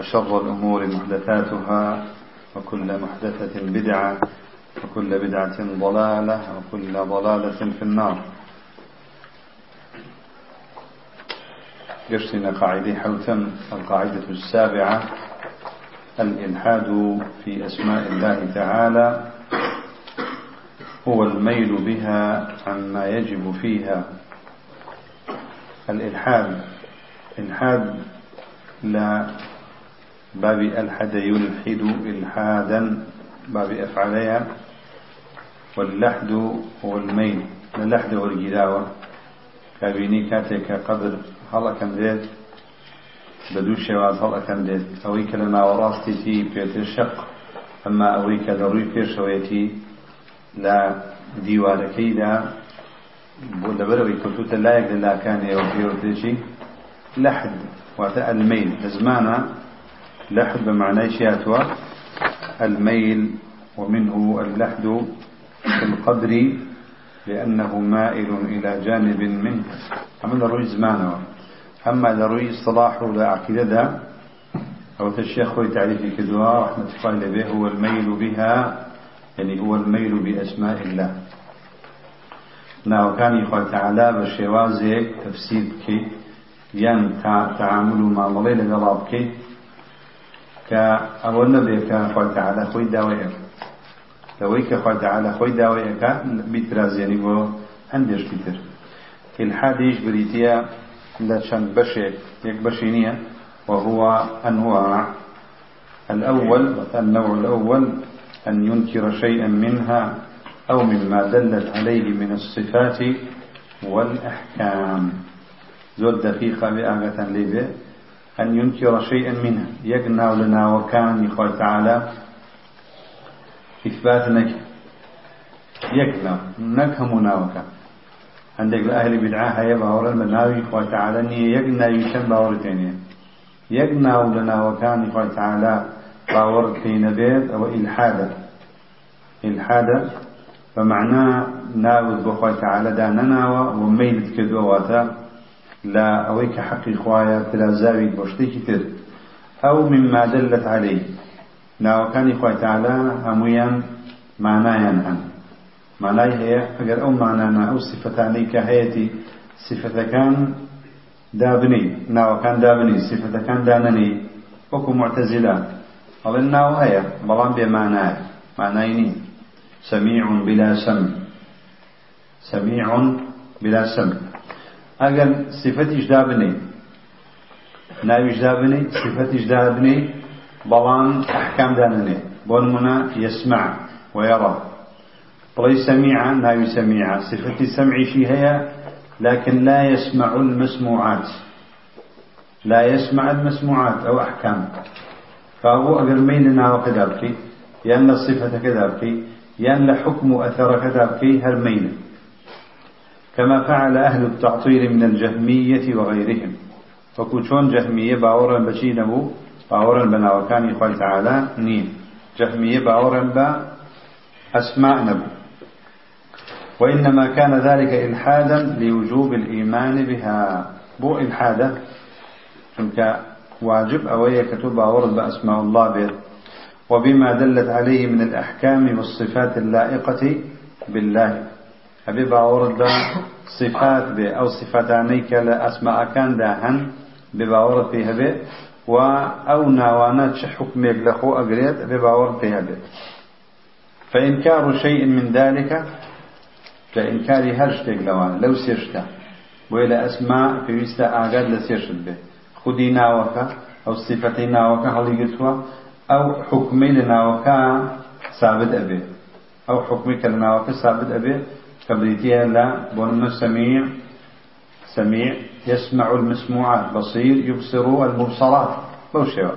وشر الأمور محدثاتها وكل محدثة بدعة وكل بدعة ضلالة وكل ضلالة في النار. قشتنا قاعدة حوتم القاعدة السابعة الإلحاد في أسماء الله تعالى هو الميل بها عما يجب فيها. الإلحاد إلحاد لا باب ألحد يلحد إلحادا باب أفعليها واللحد هو الميل اللحد والجلاوة كابيني كاتك قدر. هلا كم ديت بدو شواز. هلا كم ديت أويك لنا وراستي تي بيت الشق. أما أويك لروي بيشويتي لا ديواركي لا لبروي كتوت لا يقدر لا كان يوفيرتشي لحد. وعطاء الميل. زمانا لحد بمعنى شياتوا الميل ومنه اللحد في القدر لأنه مائل إلى جانب منه. أما لروي زمانه أما لروي الصلاح ولا عقيدة أو الشيخ خوي تعريفي كدوا رحمة الله به هو الميل بها يعني هو الميل بأسماء الله. ناوكانی خۆ تعالا بە شێوازێک تەفسیر بکەیت یان تعامل و مامەڵەی لەگەڵا بکەیت کە ئەوە نەبێت کە تعالا خۆی داوایە لەوەی کە تعالا خۆی داوایەکە بیترازێنی بۆ هەندێشتی تر. الحاديش بريتيا لشان بشي يك بشي نية وهو أنواع. الأول النوع الأول أن ينكر شيئا منها أو مما دلت عليه من الصفات والأحكام. زود دقيقة بآغة لبه أن ينكر شيئا منها. يقنع لنا وكان يقول تعالى إثبات نك يقنع. نك مناوكا عندك الأهل بدعاء هيا باور المناوي يقول تعالى ني يقنع يشن باور تانية. يقنع لنا وكان يقول تعالى باور كين بيت أو إلحادا إلحادا فمعناه ناوز بخوي تعالى دا نناوى وميلت كدواتا لا أويك حقي خوايا تلا زاوي بوشتي كتر أو مما دلت عليه ناو كان خوي تعالى هميا معنايا عن معناي هي أجر أو معنانا أو صفتاني كهيتي صفة كان دابني ناو كان دابني صفة كان دانني وكو معتزلة أظن ناو هي بلان بمعناه معنايني سميع بلا سمع سميع بلا سمع أجل صفة إجدابني ناوي إجدابني صفة إجدابني بلان أحكام دانني بونمنا يسمع ويرى بلي سميع ناوي سميع صفة السمع شي هي لكن لا يسمع المسموعات. لا يسمع المسموعات أو أحكام فهو أجل ميلنا وكذلك لأن الصفة كذلك يان لحكم أثر كذابكي هرمين كما فعل أهل التعطيل من الجهمية وغيرهم. وكوشون جهمية باورا بشينه باورا بناوكان يقول تعالى نين. جهمية باورا با أسماء نبو. وإنما كان ذلك إلحادا لوجوب الإيمان بها. بو إلحادا؟ چونك واجب أوية كتب باورا بأسماء الله به وبما دلت عليه من الأحكام والصفات اللائقة بالله. أبي باورد صفات به أو صفاتانيك لأسماء كان داهن. بباورد فيها به و أو ناوانات حكمك لخو أقريت. بباورد فيها به فإنكار شيء من ذلك كإنكار هرشتك لوان. لو سيرشتا. وإلى أسماء في وسط آقاد لسيرشت به خدي ناوك أو صفتي ناوك هل يقتوا أو حكمي لناوكا ثابت أبي. أو حكمي كلناوكا ثابت أبي. كبريتيها لا بون سميع سميع يسمع المسموعات بصير يبصر المبصرات. بوشيوا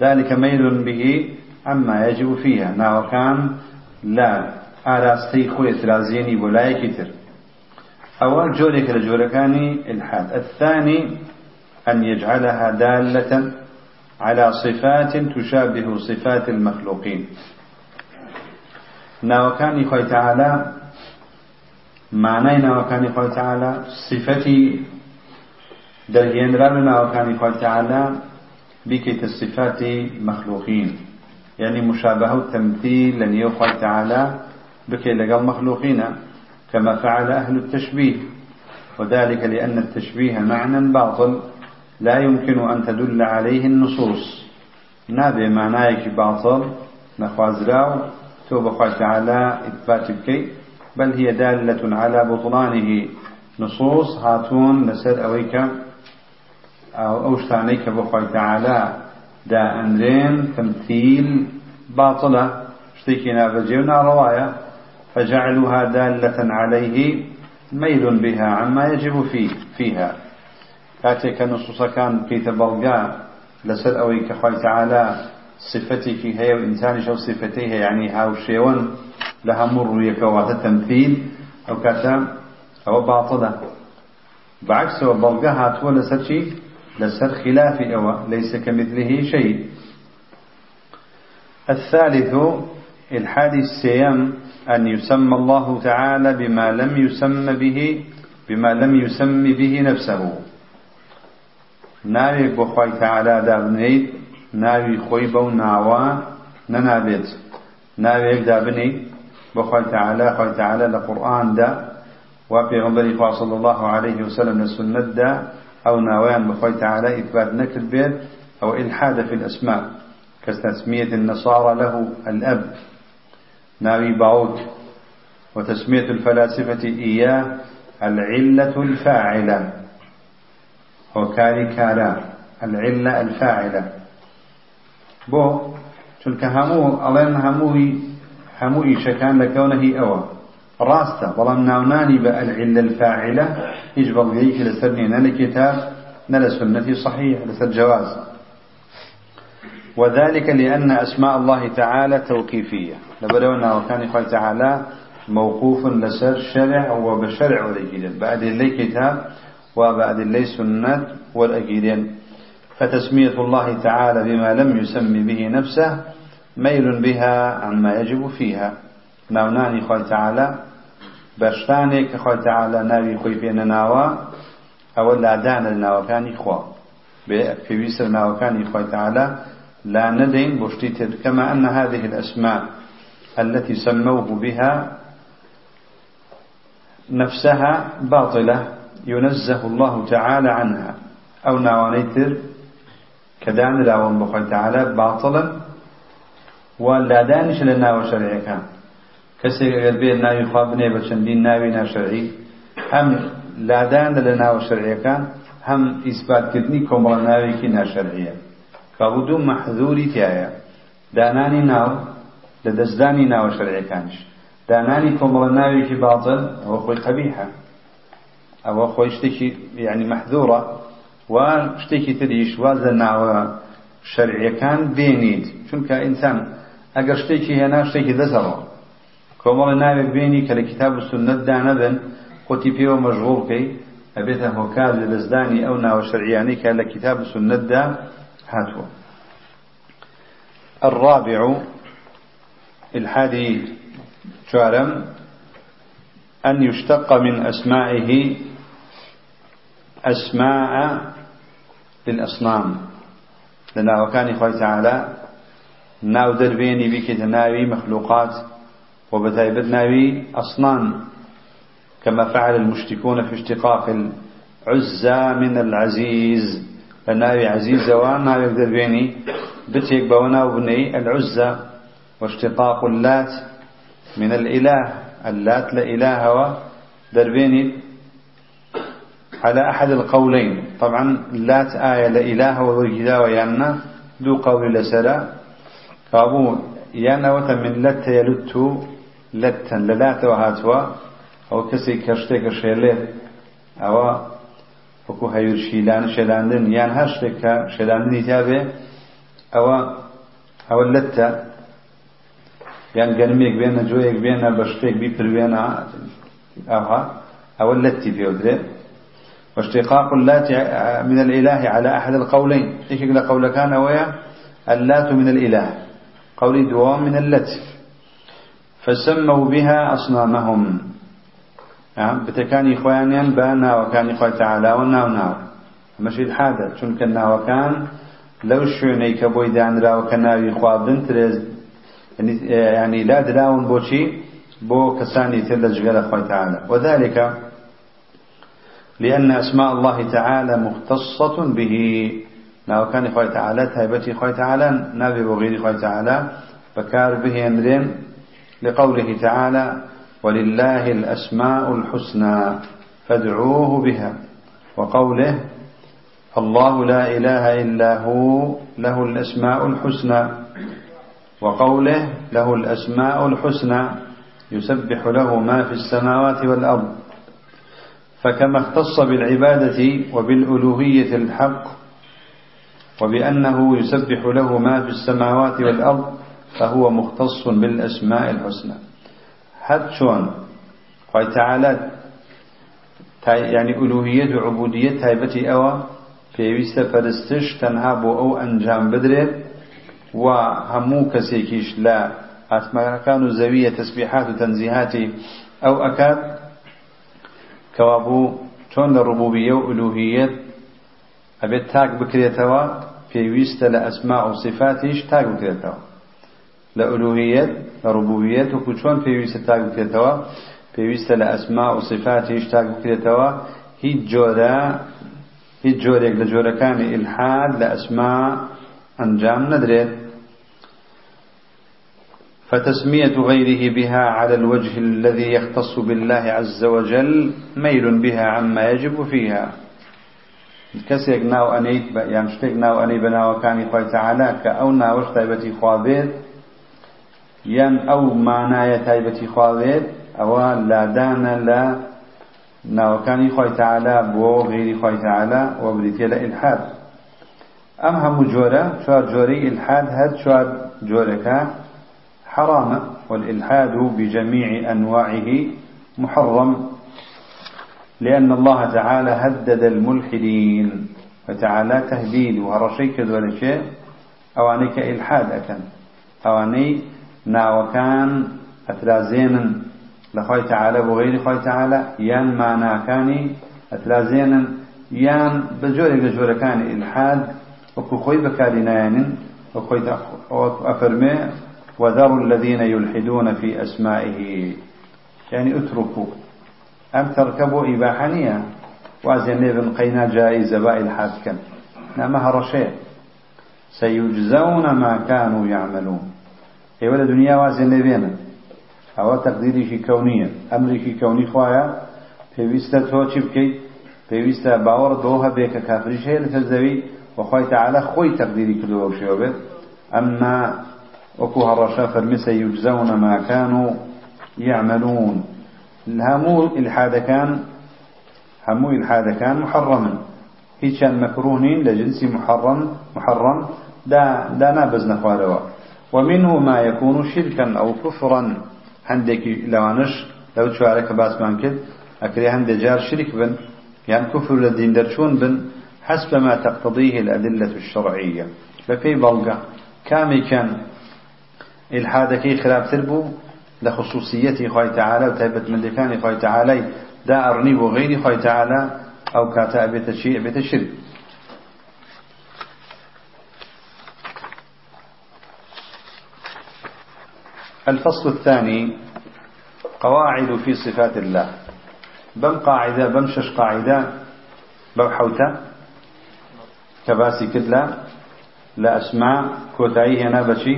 ذلك ميل به عما يجب فيها. ناوكان لا. ئاراستەی خۆی ترازێنی بۆ لایەکی تر ئەوە جۆرێکە إلحاد. الثاني أن يجعلها دالة على صفات تشابه صفات المخلوقين. ناوكاني خوي تعالى معنى ناوكاني خوي تعالى صفتي درهينرا ناوكاني خوي تعالى بكيت الصفات مخلوقين يعني مشابهة التمثيل لن يخوي تعالى بكي لقال مخلوقين كما فعل أهل التشبيه وذلك لأن التشبيه معنى باطل لا يمكن أن تدل عليه النصوص. نابي معناك باطل نخوازراو توب خواه تعالى إثبات بكي بل هي دالة على بطلانه. نصوص هاتون لسر أويك أو أوشتانيك بخواه تعالى دا أمرين تمثيل باطلة اشتكينا بجيونا رواية فجعلها دالة عليه ميل بها عما يجب فيه فيها. كاتك نصوص كان كي تبلغا لسر أوي كخوي تعالى صفتك هي وإنسان شو صفتيه يعني هاو شيون لها مر يكوات تمثيل أو كاتا أو باطلة. بعكس وبلغا هاتوا لسر شيء لسر خلاف أو ليس كمثله شيء. الثالث الحادي السيام أن يسمى الله تعالى بما لم يسم به بما لم يسم به نفسه. ناوي بخوي تعالى دابنيت ناوي خوي بو ناوا ننابت ناوي دابني بخوي تعالى خوي تعالى لقرآن دا. وفي غنبري صلى الله عليه وسلم لسنة دا. أو ناويان بخوي تعالى إثبات نكر بيت أو إلحاد في الأسماء. كتسمية النصارى له الأب. ناوي باوك وتسمية الفلاسفة إياه العلة الفاعلة. وكاري كارا العلة الفاعلة. بو چونك همو ألين هموي هموي شكان لكونه أوى راسته بلام ناوناني بالعلة الفاعلة يجب بيك لسرني نلا كتاب نلا سنة صحيح لسر جواز. وذلك لأن أسماء الله تعالى توقيفية. لبرونا وكان يقول تعالى موقوف لسر شرع وبشرع والأجيدين بعد اللي كتاب وبعد اللي سنة والأجيدين فتسمية الله تعالى بما لم يسم به نفسه ميل بها عما يجب فيها. ناوناني خوي تعالى بشتانك خوي تعالى ناوي خوي بين ناوا أو لا دان الناوكاني خوا. في ويسر ناوكاني خوي تعالى لا ندين بشتيت كما أن هذه الأسماء التي سموه بها نفسها باطلة ينزه الله تعالى عنها. أو ناوانيتر كدان لاون بخوي تعالى باطلا و لادانیش لە ناوە شەرعیەکان. کەسێک ئەگەر بێت ناوی خوا بنێ بە چەندین ناوی ناشەرعی هەم لادان لە ناوە شەرعیەکان هەم ئیسباتکردنی کۆمەڵناوێکی ناشەرعیە. کە دوو مەحزوری تایە دانانی ناو لە دەستدانی ناوە شەرعیەکانش. دانانی کۆمەڵە ناوێکی باڵزل ئەوە خۆی قەبیحە. ئەوە خۆی شتێکی یعنی مەحذورە و شتێکی تریش واز لە ناوە شەرعیەکان بێنیت چونکە ئینسان كان بينيد چونك إنسان أقر شتكي هنا شتكي دزره كمال ناوي بيني كلا كتاب السنة دانا قوتي بيو مشغول كي أبيتها هوكاز لزداني أو ناو شرعياني كلا كتاب السنة دا هاتوا الرابع الحادي شارم أن يشتق من أسمائه أسماء للأصنام. لنا وكان إخوة تعالى ناو دربيني بك تناوي مخلوقات وبتايبت ناوي أصنام كما فعل المشتكون في اشتقاق العزة من العزيز فناوي عزيز وناوي دربيني بتيك بونا وبني العزة واشتقاق اللات من الإله. اللات لإله دربيني على أحد القولين. طبعا لات آية لإله ووجدا ويانا دو قول لسلا كابو يانا وتمن لت يلت لتا للات وهاتوا أو كسي كشتك شيلت أو وكو هيور شيلان شيلاندن يان هشتك شيلاندن تابه أو أو اللتة يعني قلميك بين جويك بين بشتيك بيبروين أوها أو اللتي في أدري واشتقاق اللات من الإله على أحد القولين. إيش يقول قول كان ويا اللات من الإله. قول دوام من اللت فسموا بها أصنامهم. بتكاني إخوانيا بانا وكان إخوة تعالى وناو ناو ماشي الحادة چونك الناو كان لو کە بۆی دانراوە کە ناوی خواردن ترێز يعني لا دراون بوشي بو كساني تل جغل خوي تعالى. وذلك لأن أسماء الله تعالى مختصة به. ناو كان خوي تعالى تايبتي خوي تعالى نابي بغير خوي تعالى فكار به أمرين لقوله تعالى ولله الأسماء الحسنى فادعوه بها وقوله الله لا إله إلا هو له الأسماء الحسنى وقوله له الأسماء الحسنى يسبح له ما في السماوات والأرض. فكما اختص بالعبادة وبالألوهية الحق وبأنه يسبح له ما في السماوات والأرض فهو مختص بالأسماء الحسنى. هاد شون قال تعالى يعني ألوهية وعبودية هايبتي أوى پێویستە پەرستش تەنها بۆ ئەو ئەنجام بدرێت و هەموو کەسێکیش لە ئاسمانەکان و زەویە تەسبیحات و تەنزیهاتی ئەو ئەکات کەوابوو چۆن لە ڕبوبیە و ئولوهیەت ئەبێت تاک بکرێتەوە پێویستە لە ئەسما و صفاتیش تاک بکرێتەوە لە ئولوهیەت لە ڕبوبیەت وەکو چۆن پێویستە تاک بکرێتەوە پێویستە لە ئەسما و صفاتیش تاک بکرێتەوە هیچ جۆرە هیچ جۆرێک لە جۆرەکانی ئیلحاد لە ئەسما ئەنجام نەدرێت. فتسمية غيره بها على الوجه الذي يختص بالله عز وجل ميل بها عما يجب فيها. کەسێک ناو ئەنەیت یان شتێک ناو ئەنەی بە ناوەکانی خۆی تەعالا کە ئەو ناوەش تایبەتی خوابێت یان ئەو مانایە تایبەتی خواوێت ئەوە لادانە لە ناوەکانی خۆی تعالا بۆ غیری خۆی تعالا و بریتێ لە ئلحاد ئەم هەموو جۆرە چوار جۆرەی ئلحاد هەر چوار جۆرەکە حرامة والإلحاد بجميع أنواعه محرم. لأن الله تعالى هدد الملحدين. وتعالى تهديد وهرشيك ولا شيء أوانيك إلحاد أكن أواني ناوكان أترازينا لخوي تعالى وغير خوي تعالى يان معناكاني أتلازينا يان بجوري بجوري كان إلحاد. وكو خوي بكارينان وخوي أفرمي وذروا الذين يلحدون في أسمائه. يعني اتركوا. أم تركبوا إباحانية وازن ابن قينا جائزة بائل حاسكا نعمها رشيء سيجزون ما كانوا يعملون. هي ولا دنيا وازن لبينا ئەوە تەقدیریشی کەونیە ئەمریکی کەونی خوایە پێویستە تۆ چی بکەیت پێویستە باوەڕ دۆ هەبێ کە کافریش هەیە لەسەر زەوی وخوای تعالى خۆی تەقدیری کردووە و شێوە بێت. ئەمما وەکو هەڕەشە فەرمیسە یوجزەونە ما كانوا يعملون هەموو ئلحادەکان هەموو ئلحادەکان محرمن هیچیان مەکروهنین لە جنسی محرم محرم دا دا نابزنە خوارەوە ومنه ما يكون شركا أو كفرا. لەوانش لەو چوارە کە باسمان کرد ئەکرێ هەندێک جار شرك بن يعني كفر دین دەرچوون بن حسب ما تقتضيه الأدلة الشرعية. بەپێی بەڵگە کامێکیان ئلحادەکەی خراپتر بوو لە خصوصیەتی خی تعالە و تایبەتمەندەکانی خی تعالای دا بۆ غیری خی تعالە ئەو کاتە ئەبێتە چی؟ ئەبێتە شرک. الفصل الثاني قواعد في صفات الله. بم قاعدة بم شش قاعدة بوحوتة كباسي كدلا لا أسماء كوتاي هنا بشي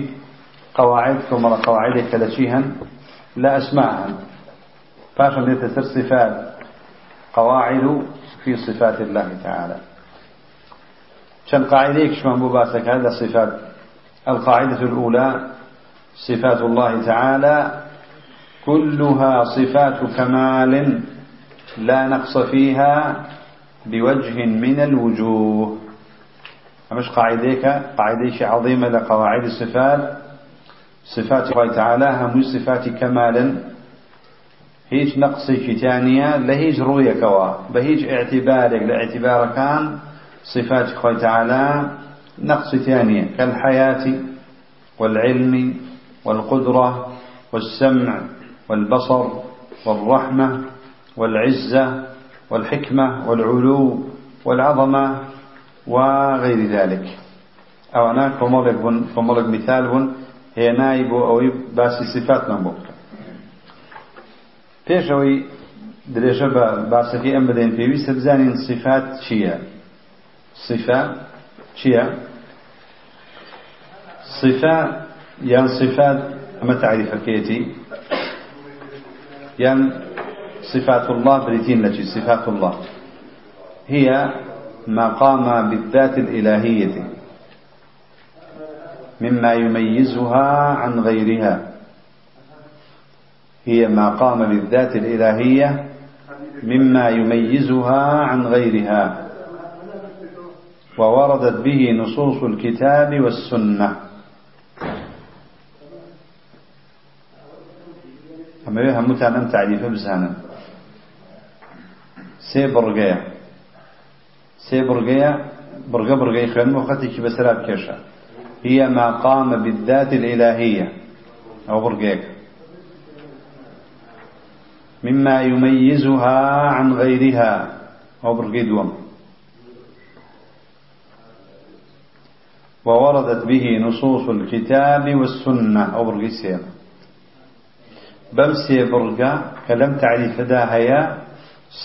قواعد كمرة قواعد كلشيهن لا أسماء فاشن يتسر صفات. قواعد في صفات الله تعالى. كان قاعدة كشمان بباسك هذا صفات. القاعدة الأولى صفات الله تعالى. كلها صفات كمال لا نقص فيها بوجه من الوجوه. مش قاعديك قاعديك عظيمة. لقواعد الصفات. صفات الله تعالى هم صفات كمال. هيج نقص كتانية لهيج كوا. بهيج اعتبارك لاعتبار كان صفات الله تعالى نقص ثانية كالحياة والعلم والقدرة والسمع والبصر والرحمة والعزة والحكمة والعلو والعظمة وغير ذلك. أو أنا كمالك بن كمالك مثال هي نائب أو باسي صفات نبوك پێشەوەی درێژە بە باسەکەی ئەم بدەین پێویستە بزانین صفات چییە صفة چییە صفة یان صفات ئەمە تعریفەکەیەتی یان صفات الله بريتين لشي صفات الله. هي ما قام بالذات الإلهية مما يميزها عن غيرها. هي ما قام بالذات الإلهية مما يميزها عن غيرها. ووردت به نصوص الكتاب والسنة. أما يها متعلم تعريف بزانا سي برقية. سي برقية. برقة برقية خوان مختك بسراب كيشا. هي ما قام بالذات الإلهية. أو برقية مما يميزها عن غيرها. أو برقية دوم ووردت به نصوص الكتاب والسنة. أو برقية سير بمسي برقة كلم تعريف داهية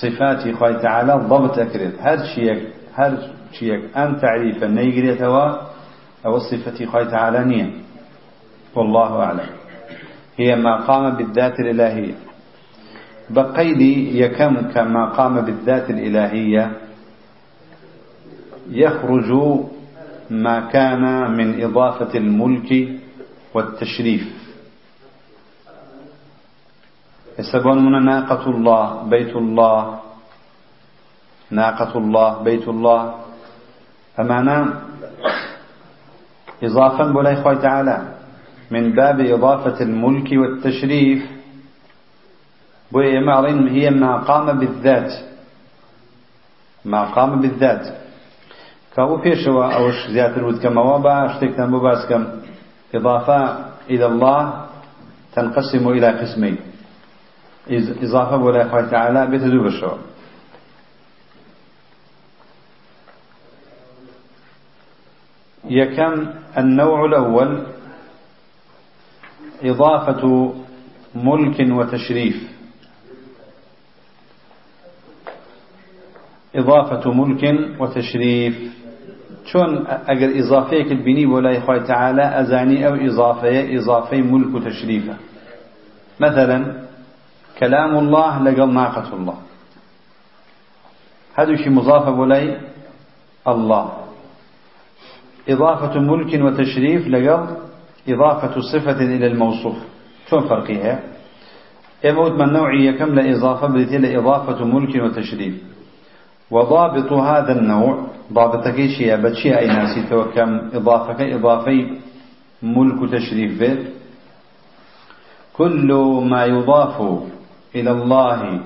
صفات خوي تعالى ضبط أكرد هر شيء هر شيء أن تعريف نيجريتوا أو صفة خوي تعالى نية. والله أعلم. هي ما قام بالذات الإلهية. بقيد يكم كما قام بالذات الإلهية. يخرج ما كان من إضافة الملك والتشريف. يسبون من ناقة الله بيت الله. ناقة الله بيت الله. فمعنى إضافا بلا إخوة تعالى. من باب إضافة الملك والتشريف. بوي معرين هي ما قام بالذات. ما قام بالذات. كابو بيشوا أوش زيادة الود كما وابا اشتكنا مباس كم. إضافة إلى الله تنقسم إلى قسمين. إضافة ولا إخوة تعالى بتدوب الشعور يكم النوع الأول إضافة ملك وتشريف. إضافة ملك وتشريف. شون أجر إضافية البني ولا إخوة تعالى أزاني أو إضافية إضافي ملك وتشريفه مثلا كلام الله لقل ناقة الله. هذا شيء مضاف بولي الله. إضافة ملك وتشريف لقل إضافة صفة إلى الموصوف. شون فرقها يموت من نوعية كم لإضافة بديت إضافة ملك وتشريف. وضابط هذا النوع ضابط كيشيا بتشيا أي ناسي توكم إضافة إضافي ملك تشريف بيت. كل ما يضاف إلى الله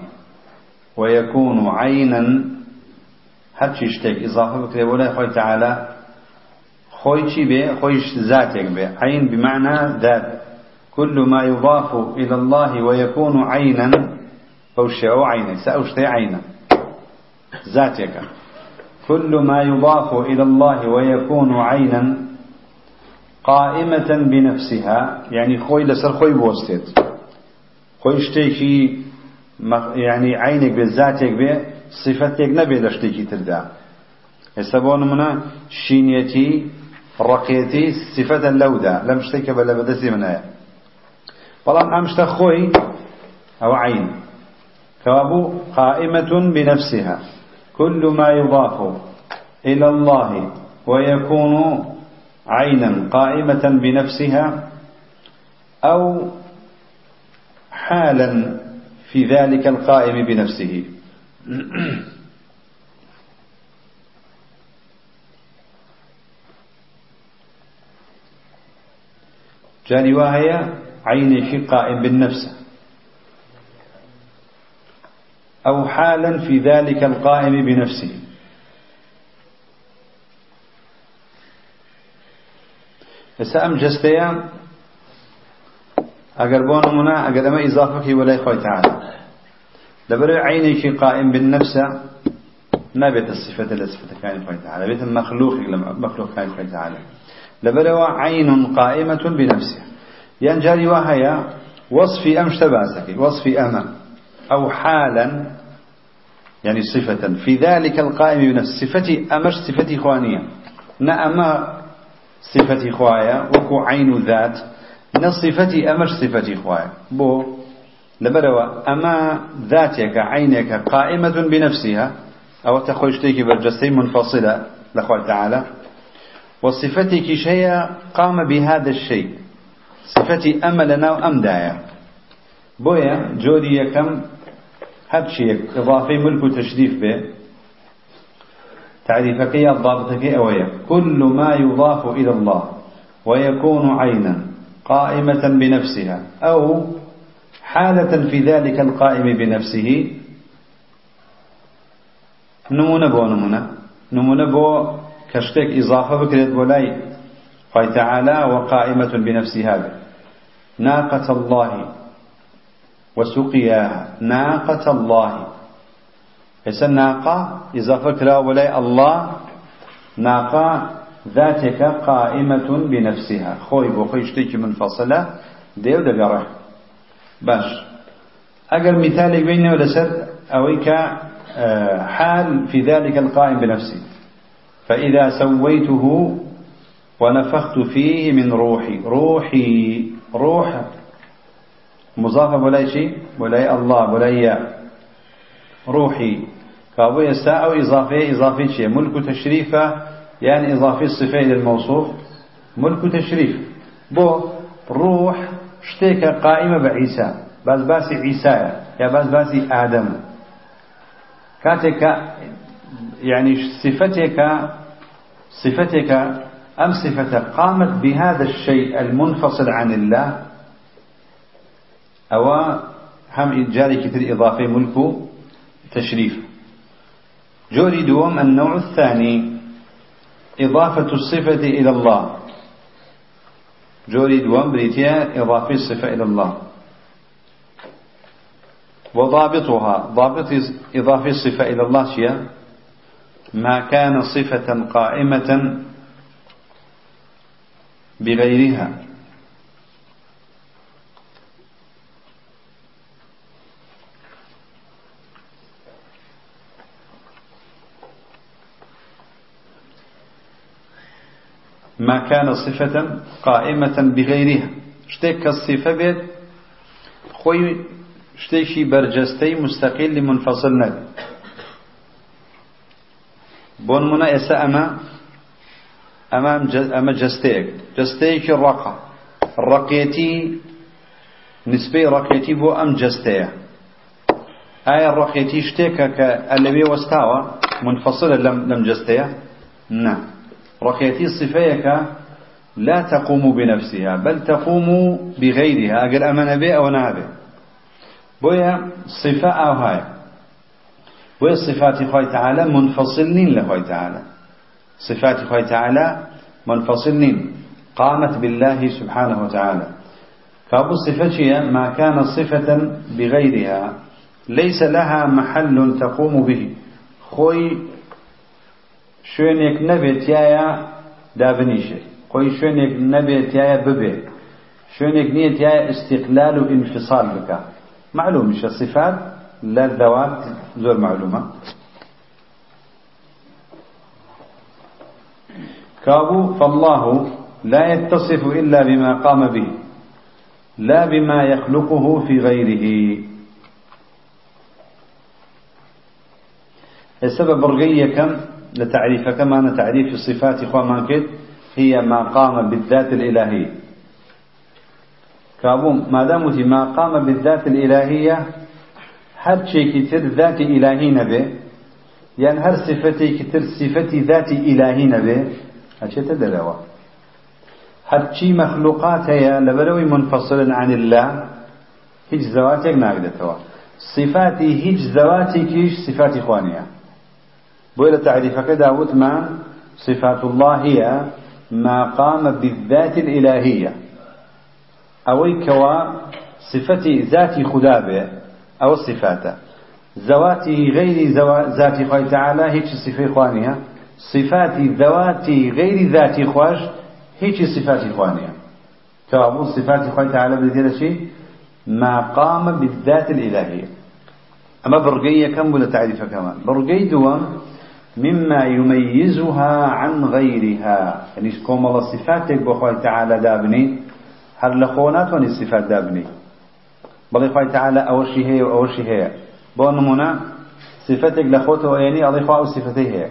ويكون عينا هرچی شتێک إضافة. لای خۆی تعالى خۆی چی بێ؟ خۆیش ذاتێک بێ. عين بمعنى ذات. كل ما يضاف إلى الله ويكون عينا. أو شيء عينا سأشتي عينا ذاتك كل ما يضاف إلى الله ويكون عينا. قائمة بنفسها. يعني خوي لسر خوي بوستيت خوي اشتيكي يعني عينك بذاتك به صفتك نبي لشتيكي تردا. يسبون منا شينيتي رقيتي صفة اللودة لم اشتيك بلا بدسي منها بلان امشت خوي أو عين. كوابو قائمة بنفسها. كل ما يضاف إلى الله ويكون عينا قائمة بنفسها أو حالا في ذلك القائم بنفسه. جاري وهي عين شيء قائم بالنفس. أو حالا في ذلك القائم بنفسه. ئەم جستەیە ئەگەر بۆ نمونە ئەگەر ئەمە ئیزافەکەی وەلای خۆی تعالى. لەبەرەوەی عینێکی قائم بالنفسە نابێتە صفەتە لە صفەتەکانی خۆی تعالى بێتە مەخلوقێک لە مەخلوقەکانی خۆی تعالى. لەبەرەوە عین قائمة بنفسها هەیە وصفی ئەم شتە باسەکەی وصفی ئەمە أو حالا يعني صفة. في ذلك القائم بنفسه. صفتي أمش صفتي خوانية نأما صفتي خوايا وكو عين ذات. نصفتي أمش صفتي خوايا بو لبروا أما ذاتك عينك قائمة بنفسها أو تخوشتك برجستي منفصلة لخوة تعالى. وصفتك شيء قام بهذا الشيء. صفتي أملنا وأمدايا بويا جودي يكم هاتشي إضافي ملك تشريف به. تعريفك يا ضابطك أويا. كل ما يضاف إلى الله ويكون عينا قائمة بنفسها أو حالة في ذلك القائم بنفسه. نمونة بو نمونة نمونة بو كشتك إضافة بكرت بولاي. قال تعالى وقائمة بنفسها ناقة الله وسقياها. ناقة الله. هسه ناقة إضافة كلا ولاي الله. ناقة ذاتك قائمة بنفسها. خوي بخوي شتيك منفصلة. ديو دقرة. باش. أقل مثالك بينه ولسر أويك آه، حال في ذلك القائم بنفسه. فإذا سويته ونفخت فيه من روحي روحي روح. مضافة ولا شيء؟ ولا الله ولا روحي. كابو يستا أو إضافية إضافية شيء. ملك تشريفة يعني إضافية الصفة إلى الموصوف ملك تشريف. بو روح شتيك قائمة بعيسى. باز باسي عيسى يا باز باسي آدم. كاتك يعني صفتك صفتك أم صفة قامت بهذا الشيء المنفصل عن الله؟ أو هم جاري كتير إضافي ملك تشريف. جوري دوم النوع الثاني إضافة الصفة إلى الله. جوري دوم بريتيا إضافة الصفة إلى الله. وضابطها ضابط إضافة الصفة إلى الله شيء ما كان صفة قائمة بغيرها. ما كان صفة قائمة بغيرها. شتيك الصفة بيت خوي شتيشي برجستي مستقل منفصل نبي بون منا إسا أما أمام أما جستيك. جستيك الرقة. الرقيتي نسبة رقيتي بو أم جستية. آية الرقيتي شتيك كاللبي واستاوى منفصلة لم لم جستية. نعم. رقيتي صفيك لا تقوم بنفسها بل تقوم بغيرها أقل أمن به أو نابه بويا صفة أو هاي. بويا صفات خوي تعالى منفصلين لخوي تعالى. صفات خوي تعالى منفصلين قامت بالله سبحانه وتعالى. كابو صفة ما كان صفة بغيرها. ليس لها محل تقوم به. خوي شوێنێک نەبێت تایە دابنیشێ خۆی شوێنێک نەبێت تایە ببێ شوێنێک نییە تایە استقلال و انفصال بکە معلومشە صفات لا الذوات زور معلومة. كابو فالله لا يتصف إلا بما قام به لا بما يخلقه في غيره. السبب رغية كم؟ لتعريف كما تعريف الصفات إخوة مانكت هي ما قام بالذات الإلهية كابوم ما دامت ما قام بالذات الإلهية هر شيء كتر ذات إلهي نبي يعني هر صفتي كتر صفتي ذات إلهي نبي هالشيء تدلوا هرچی مخلوقات هي لبروي منفصل عن الله هیچ زواتێک ناگدێتەوە صفاتی هیچ زەواتێکیش صفاتی خوانیە بۆی لە تعریفەکەدا وتمان صفات الله هي ما قام بالذات الإلهية أوي كوا صفتي ذاتي خدا به أو صفاته. ذواتي غير ذاتي خوي تعالى هيك صفة خوانية صفاتي ذواتي غير ذاتي خوش هيك صفاتي خوانية كابو صفاتي خوي تعالى بدينا شيء؟ ما قام بالذات الإلهية. أما برقية كم ولا تعريفها كمان؟ برقي دوام مما يميزها عن غيرها. يعني كوم الله صفاتك بخوي تعالى دابني؟ هل لخونات وني الصفات دابني؟ بل خوي تعالى أول شيء هي وأول شيء هي بو نمونا صفتك لخوته يعني الله خوا صفتي هي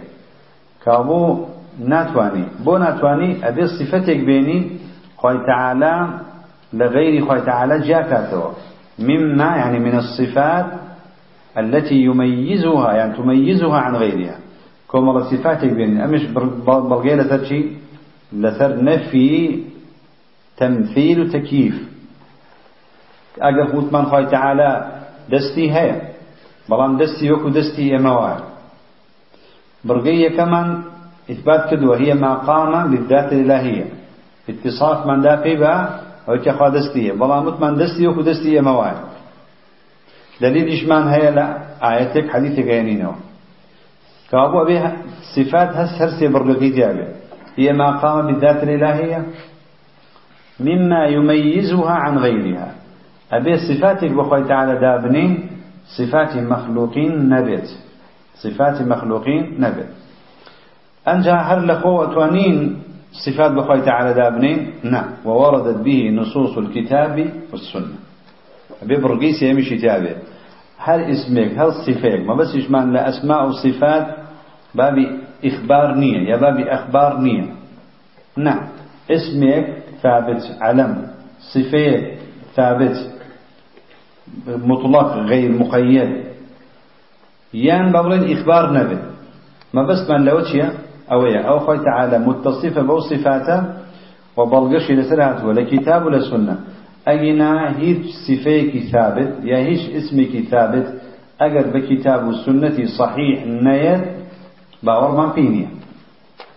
كابو ناتواني. بو ناتواني أبي صفتك بيني خوي تعالى لغير خوي تعالى جاكاته. مما يعني من الصفات التي يميزها يعني تميزها عن غيرها. كما صفاتك بين أمش بلغي لسر شيء لسر نفي تمثيل وتكييف. أقف وثمان خوي تعالى دستي هي بلان دستي وكو دستي إموال برقية كمان إثبات كدوة هي ما قام بالذات الإلهية اتصاف من دافي بها أو كخوا دستي بلان متمن دستي وكو دستي إموال دليل إشمان هي لا آياتك حديثك ينينه كابو أبي صفات هس هرسي برقي جابه. هي ما قام بالذات الإلهية مما يميزها عن غيرها أبي صفاتك بخوي تعالى دابنين صفات مخلوقين نبت صفات مخلوقين نبت أنجا هر لخو أتوانين صفات بخوي تعالى دابنين نعم ووردت به نصوص الكتاب والسنة. أبي برقيسي يمشي تابع هل اسمك هل صفاتك ما بس يشمان لأسماء وصفات بابي إخبار نية يا بابي أخبار نية. نعم اسمك ثابت علم. صفات ثابت. مطلق غير مقيد. يان بقولين إخبار نبي. ما بس من لوتشيا أو يا أو خوي تعالى متصفة بو صفاته وبلغش لسرعته ولا كتاب ولا سنة. أجنا هيج صفيك ثابت يا هيج اسمك ثابت. أجر بكتاب السنة صحيح نيت. باور ما فيني.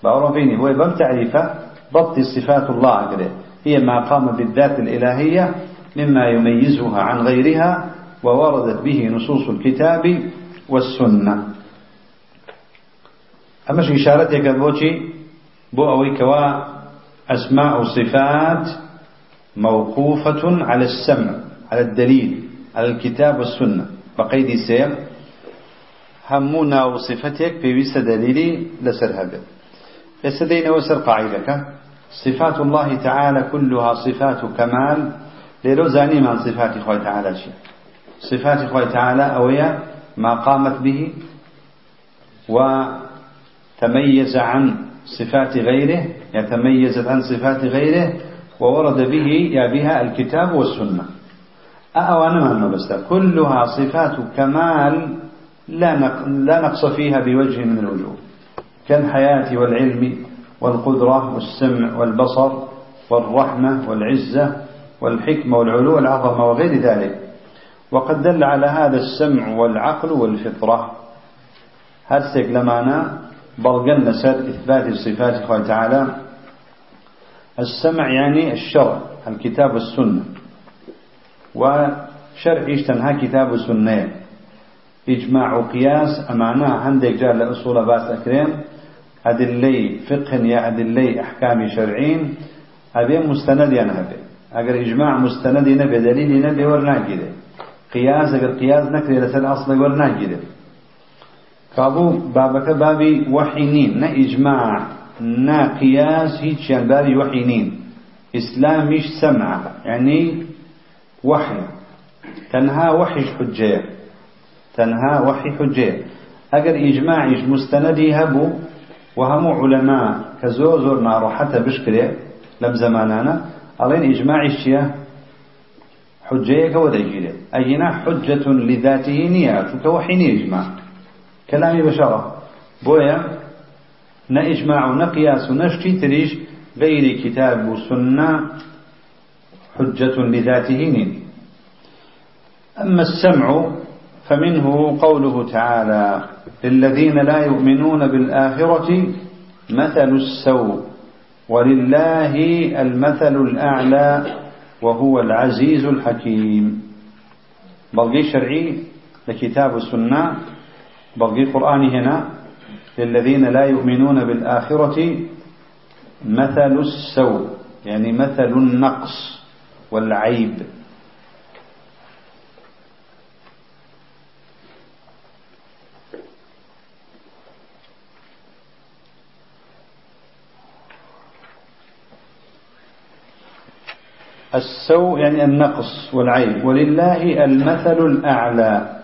باور ما فيني. هو بم تعريفه ضبط صفات الله عقله هي ما قام بالذات الإلهية. مما يميزها عن غيرها ووردت به نصوص الكتاب والسنة. أمش إشارتك بوشي بو أوي كوا أسماء صفات موقوفة على السمع على الدليل على الكتاب والسنة. بقيد سير همونا وصفتك بيويس دليلي لسر هذا. يستدين وسر قاعدك صفات الله تعالى كلها صفات كمال ليرو زاني من صفات خوي تعالى شيء. صفات خوي تعالى أويا ما قامت به وتميز عن صفات غيره يتميزت عن صفات غيره وورد به يا بها الكتاب والسنة. أأوانا من بس كلها صفات كمال لا لا نقص فيها بوجه من الوجوه. كالحياة والعلم والقدرة والسمع والبصر والرحمة والعزة والحكمة والعلو والعظمة وغير ذلك. وقد دل على هذا السمع والعقل والفطرة. هرسك لمانا بلغن سر إثبات الصفات الله تعالى. السمع يعني الشرع الكتاب والسنة. وشرع تنهى كتاب والسنة إجماع وقياس أمانا عندك جار لأصول باس أكريم. أدلي فقه يا أدلي أحكام شرعين. أبي مستند يا نبي أجر إجماع مستند نبي دليل نبي ورنا كده قياس أجر قياس نكري لسل أصل ورنا كده كابو بابك بابي وحينين نا إجماع نا قياس هيك يعني بابي وحينين إسلام مش سمع يعني وحي تنها وحي حجيه تنها وحي حجة. أجر إجماعيش مستندي هبو وهم علماء كزوزر نارو حتى بشكره لم زمانانا ألين إجماعيش حجة كودا يجيله أينا حجة لذاته نيات كوحي إجماع. كلامي بشرة. بويا نا إجماع نا قياس تريش غير كتاب وسنة حجة لذاته أما السمع فمنه قوله تعالى للذين لا يؤمنون بالآخرة مثل السوء. ولله المثل الأعلى وهو العزيز الحكيم. بلغي شرعي لكتاب السنة بلغي قرآني هنا للذين لا يؤمنون بالآخرة مثل السوء يعني مثل النقص والعيب. السوء يعني النقص والعيب. ولله المثل الأعلى.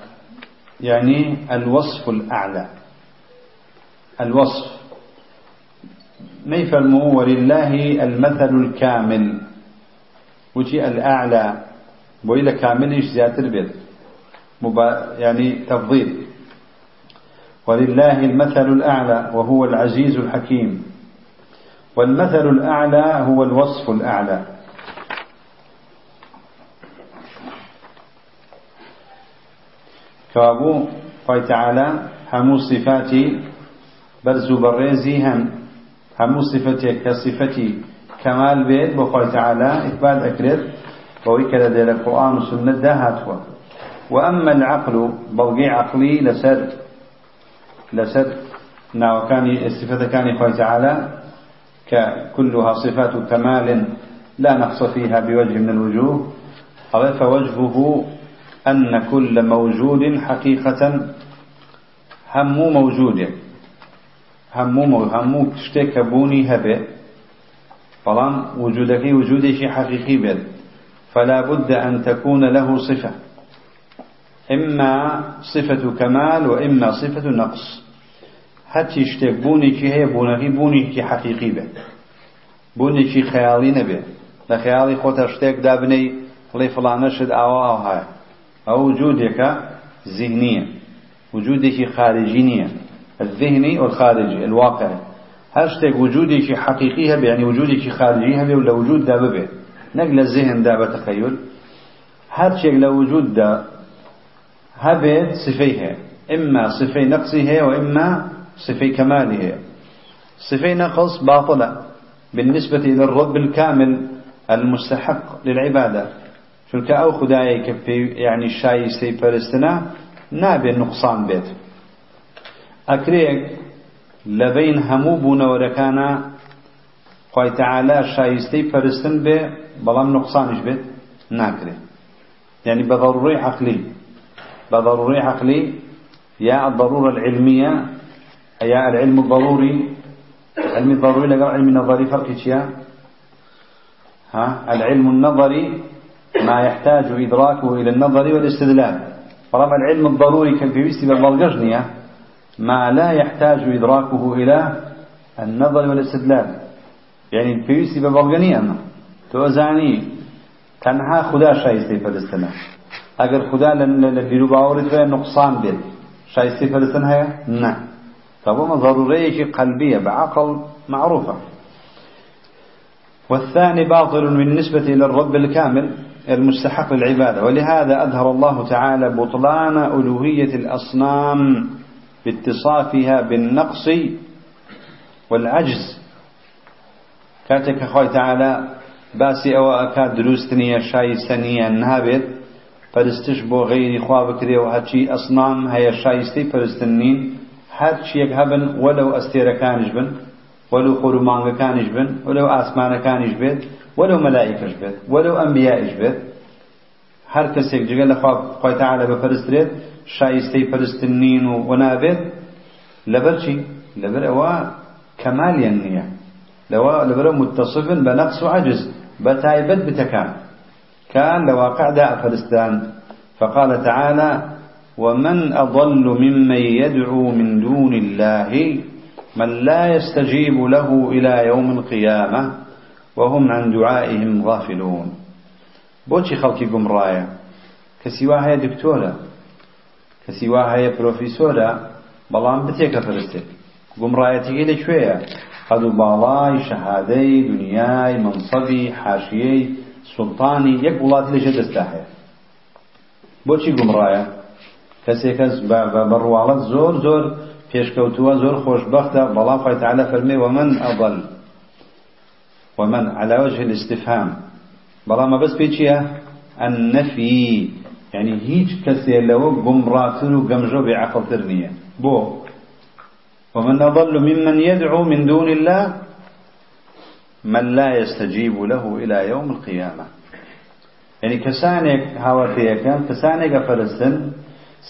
يعني الوصف الأعلى. الوصف. ما يفهمه ولله المثل الكامل. وجي الأعلى. بويل كامل إيش زيادة البيت. يعني تفضيل. ولله المثل الأعلى وهو العزيز الحكيم. والمثل الأعلى هو الوصف الأعلى. كابو خوي تعالى همو صفاتي برزو بريزي هم. همو صفتي كصفتي كمال بيت بخوي تعالى إثبات أكرد ويكذا دير القرآن والسنة ده هاتوا وأما العقل بلغي عقلي لسر. لسر. ناو كان الصفة كان خوي تعالى كلها صفات كمال لا نقص فيها بوجه من الوجوه. فوجهه أن كل موجود حقيقة همو موجود. همو همو تشتك بوني هبه فلان وجودك وجودك حقيقي بل فلا بد أن تكون له صفة. إما صفة كمال وإما صفة نقص. حتى يشتك بوني كي هي بوني بوني كي حقيقي به بوني كي خيالي نبه لخيالي خوت اشتك دابني لي فلان نشد أو أو هاي أو وجودك ذهنية وجودك خارجية الذهني والخارجي الواقعي. هاشتاج وجودك حقيقيها يعني وجودك خارجيها ولا وجود دا ببه. نقل الذهن دا بتخيل هاشتاج لوجود دا هبت صفيها إما صفي نقصها وإما صفي كمالها صفي نقص باطلة بالنسبة إلى الرب الكامل المستحق للعبادة. چونکە ئەو خدایە کە یعنی شایستەی پەرستنە نابێت نقصان بێت. ئەکرێک لە بین هەموو خی تەعالا شایستەی پەرستن بێ نقصانش بێت ناکرێت يعني بضروري عقلي بضروري عقلي يا الضرورة العلمية يا العلم الضروري علم الضروري لقى علم النظري فرق ها؟ العلم النظري ما يحتاج إدراكه إلى النظر والاستدلال. طالما العلم الضروري كان في بيستي بالبلغجنية ما لا يحتاج إدراكه إلى النظر والاستدلال. يعني في بيستي بالبلغنية توزعني تنها خدا شايستي فلسطين. اگر خدا للي باورد بها نقصان بيت شايستي فلسطين هيا؟ نعم طبعا ضرورية قلبية بعقل معروفة. والثاني باطل بالنسبة إلى الرب الكامل. المستحق للعبادة. ولهذا أظهر الله تعالى بطلان ألوهية الأصنام باتصافها بالنقص والعجز. كاتك أخوي تعالى باسي أو أكاد دروستنية شايستنية نهابت پرستش بۆ غەیری خوا بکرێ و هەرچی ئەسنام هەیە شایستەی پەرستنین هەر چیەک بن. وەلو خۆرومانگەکانیش بن وەلو ئاسمانەکانیش بێت ولو ملائكة بيت ولو أنبياء بيت. هر کەسێک جگە لە خۆی تعالە بە پەرسترێت شایستەی پەرستنین و وەنابێت لەبەر چی؟ لەبەر ئەوە کەمالیان نییە لەوە لەبەرە متصفن بە نەقص و عجز. بە تایبەت بتەکان كان أفرستان فقال تعالى ومن أضل ممن يدعو من دون الله من لا يستجيب له إلى يوم القيامة وهم عن دعائهم غافلون. خەڵکی گومڕایە؟ کەسی وا هەیە دکتۆرە. کەسی وا هەیە پرۆفیسۆرە بەڵام بتێکە پرستێک گومڕایەتیگەی لەکوێیە؟ قد باڵای شەهادەی دنیای منصبی حاشیەی سوڵتانی یەک وڵات لێژە دەستا هەیە. بۆچی گومڕایە؟ کەسێکەس بەڕواڵەت زۆر زۆر پێشکەوتووە زۆر خۆشببختە بەڵام خۆی تعالە فەرمێ ومن ئەضل ومن على وجه الاستفهام. بەڵام بەس پێ چییە؟ النفي يعني هیچ کەسێ لەوە گومڕاتر و گەمژە بێعقڵتر نییە. بۆ ومن أضل ممن يدعو من دون الله من لا يستجيب له إلى يوم القيامة يعني کەسانێک هاوتێک کەسانێک پەرستن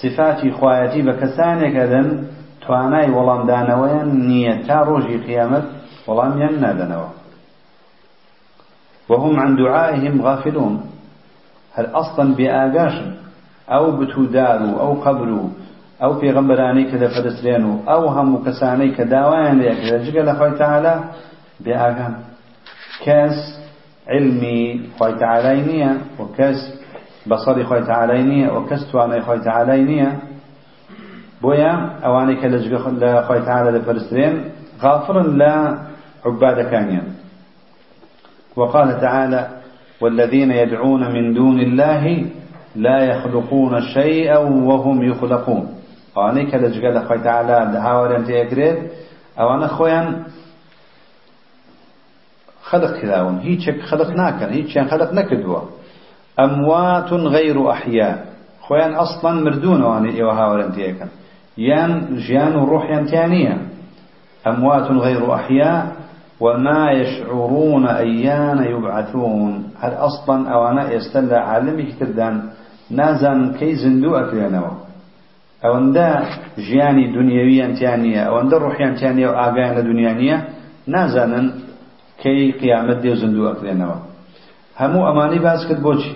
صفاتي خوایەتی بە کەسانێک ئەدەن توانای وەڵام دانەوەیان نییە تا ڕۆژی قيامت وەڵامیان نادەنەوە وهم عن دعائهم غافلون. هل أصلا بآقاش أو بتودارو أو قبرو ئەو پێغەمبەرانەی کە دەفەرسترێن و ئەو هەموو کەسانەی کە داوایان لێکرێ جگە لە خۆی تەعالا بێ ئاگام کەس علمی خۆی تەعالای نییە و کەس بەسەڵی خۆی تەعالای نییە و کەس توانای خۆی تەعالای نییە بۆیە ئەوانەی کە جگە لە خۆی تەعالا دەفەرسترێن غافرن لە عبادەکانیان وقال تعالى والذين يدعون من دون الله لا يخلقون شيئا وهم يخلقون. ئەوانەی کە لە جگە لە خۆی تەعالا لە هاوارێن تێکرێت ئەوانە خۆیان خلق کراون هیچێک خلق ناکەن هیچیان خلق نەکردووە ئەموات غەیر و ئەحیا خۆیان ئەسڵان مردوون ئەوانەی ئێوە ڕۆحیان تیان نییە أموات غير أحياء وما يشعرون أيان يبعثون. هل أصلا ئەوانە ئێستا لە عالمێکی تردان نازانن کەی زیندوو ئەکرێنەوە ئەوەندە ژیانی دنیاوییانتیان نییە ئەوەندە ڕوحیانتیان نیە و ئاگایان لە دنیا نییە نازانن کەی قیامەت دێ زندوو ئەکرێنەوە هەموو ئەمانی باس کرد بۆچی؟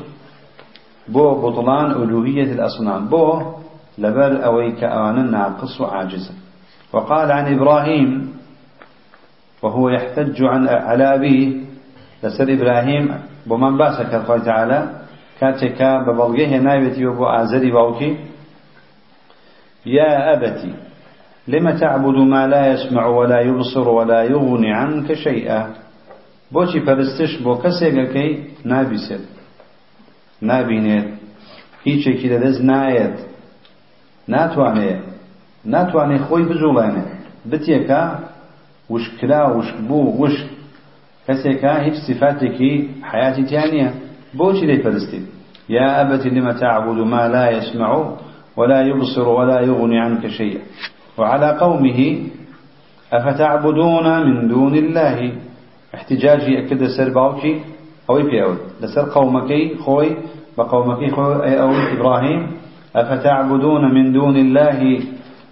بۆ بطلان ألوهية الأصنام. بو لبر أويك أوانا ناقص وعاجز وقال عن إبراهيم وهو يحتج عن على أبيه لسر إبراهيم بمن باسك الله تعالى كاتك ببلغيه نايبتي وبو آزري باوكي يا أبتي لم تعبد ما لا يسمع ولا يبصر ولا يغني عنك شيئا؟ بۆچی پەرستش بۆ کەسێکەکەی نابیسێت؟ نابینێت. هیچێکی لەدەست نایەت. ناتوانێت ناتوانێت خۆی بجوڵێنێت بتێکە وشکرا وشک بوو وشک. کەسێکە هیچ صفاتێکی حیاتی تیان نییە. بۆچی دەی پەرستیت یا ئەبەتی لمە تعبد ما لا يسمع ولا يبصر ولا يغني عنك شيئا. وعلى قومه أفتعبدون من دون الله؟ احتجاجي أكد سر باوكي أو يبيعود لسر قومكي خوي بقومكي خوي أو إبراهيم أفتعبدون من دون الله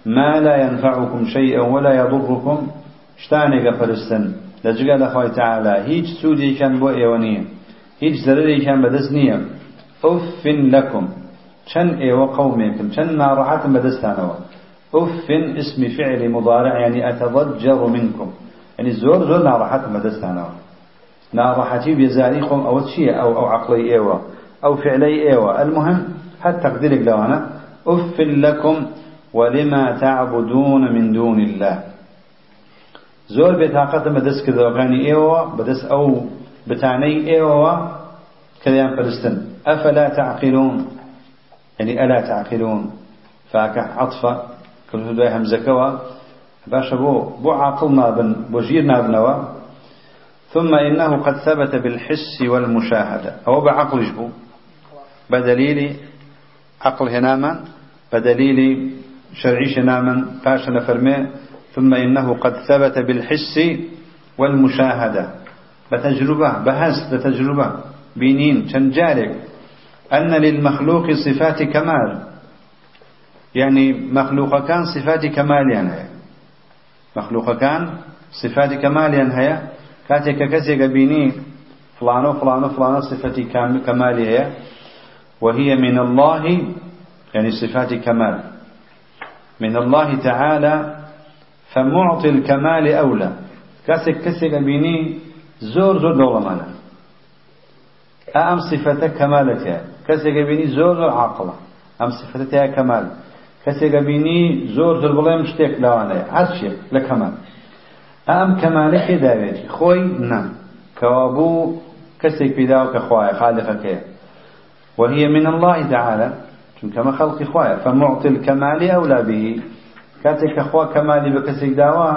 ما لا ينفعكم شيئا ولا يضركم؟ شتاني فرستن. لجقال أخوي تعالى هيج سودي كان بو إيوانية هيج زرري كان بدسنية أف لكم چەند ئێوە قومێکن چەند ناڕەحەتم بەدەستانەوە. أف اسم فعل مضارع يعني أتضجر منكم. يعني زور زور بەدەستانەوە. ناڕەحەتی بێزاری خۆم ئەوە چییە؟ ئەو ئەو عەقڵەی ئێوە. ئەو فعلەی ئێوە. المهم هەر تەقدیرێک لەوانە أف لكم ولما تعبدون من دون الله. زۆر بێتاقەتم بەدەست کردەوەکانی ئێوە بەدەست ئەو بتانەی ئێوە کە دەیان پەرستن أفلا تعقلون؟ يعني ألا تعقلون؟ فاك عطفة كل دوای همزكوا باشا بو بو عاقلنا بن بو جيرنا بنوا ثم إنه قد ثبت بالحس والمشاهدة. أو بعقل جبو بدليل عقل هناما بدليل شرعي هناما باشا نفرمي ثم إنه قد ثبت بالحس والمشاهدة. بتجربة بهز بتجربة. بينين شنجارك. أن للمخلوق صفات كمال. يعني مخلوق كان صفات كمال يعني. مخلوق كان صفات كمال يعني كاتك كسيك بيني فلانو فلانو فلانو صفات كمال هي وهي من الله يعني صفات كمال من الله تعالى فمعطي الكمال أولى. كاسك كسيك بيني زور زور دولة مانا أم صفة كمالتها کەسێکە بینی زۆر زۆر عاقڵە ئەم سفتە تیا کەمال کەسێکە بینی زۆر زۆر بڵێم شتێک لەوانەیە هەر شتێک لە کەمال ئەم کەمالێکی داوێتی خۆی نا کەوابوو کەسێک پیداوە کە خوایە خالقەکەیە وهي من الله تعالى. كما خلق خواه فمعطي الكمال أولى به. كاتك أخوة كمالي بكسك داوا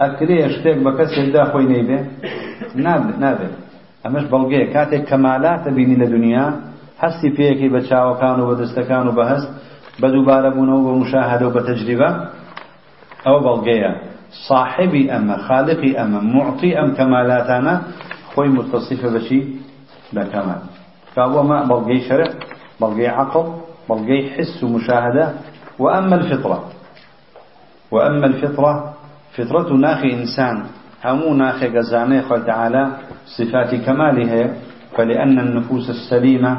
أكري أشتيك بكسك دا خوي نيبه. نابه نابه. أمش بلغيه كاتك كمالات بيني لدنيا. هستي فيكي بچاوكان وبدستكان وبهست بدوبارة بونه ومشاهدة وبتجربة أو بلغيه صاحبي أما خالقي أما معطي أم كمالاتنا خوي متصفة بشي بكمال فهو ما بلغي شرع بلغي عقل بلغي حس ومشاهدة. وأما الفطرة وأما الفطرة فطرة ناخي إنسان. همو ناخي قزاني خوي تعالى صفات كمالها فلأن النفوس السليمة.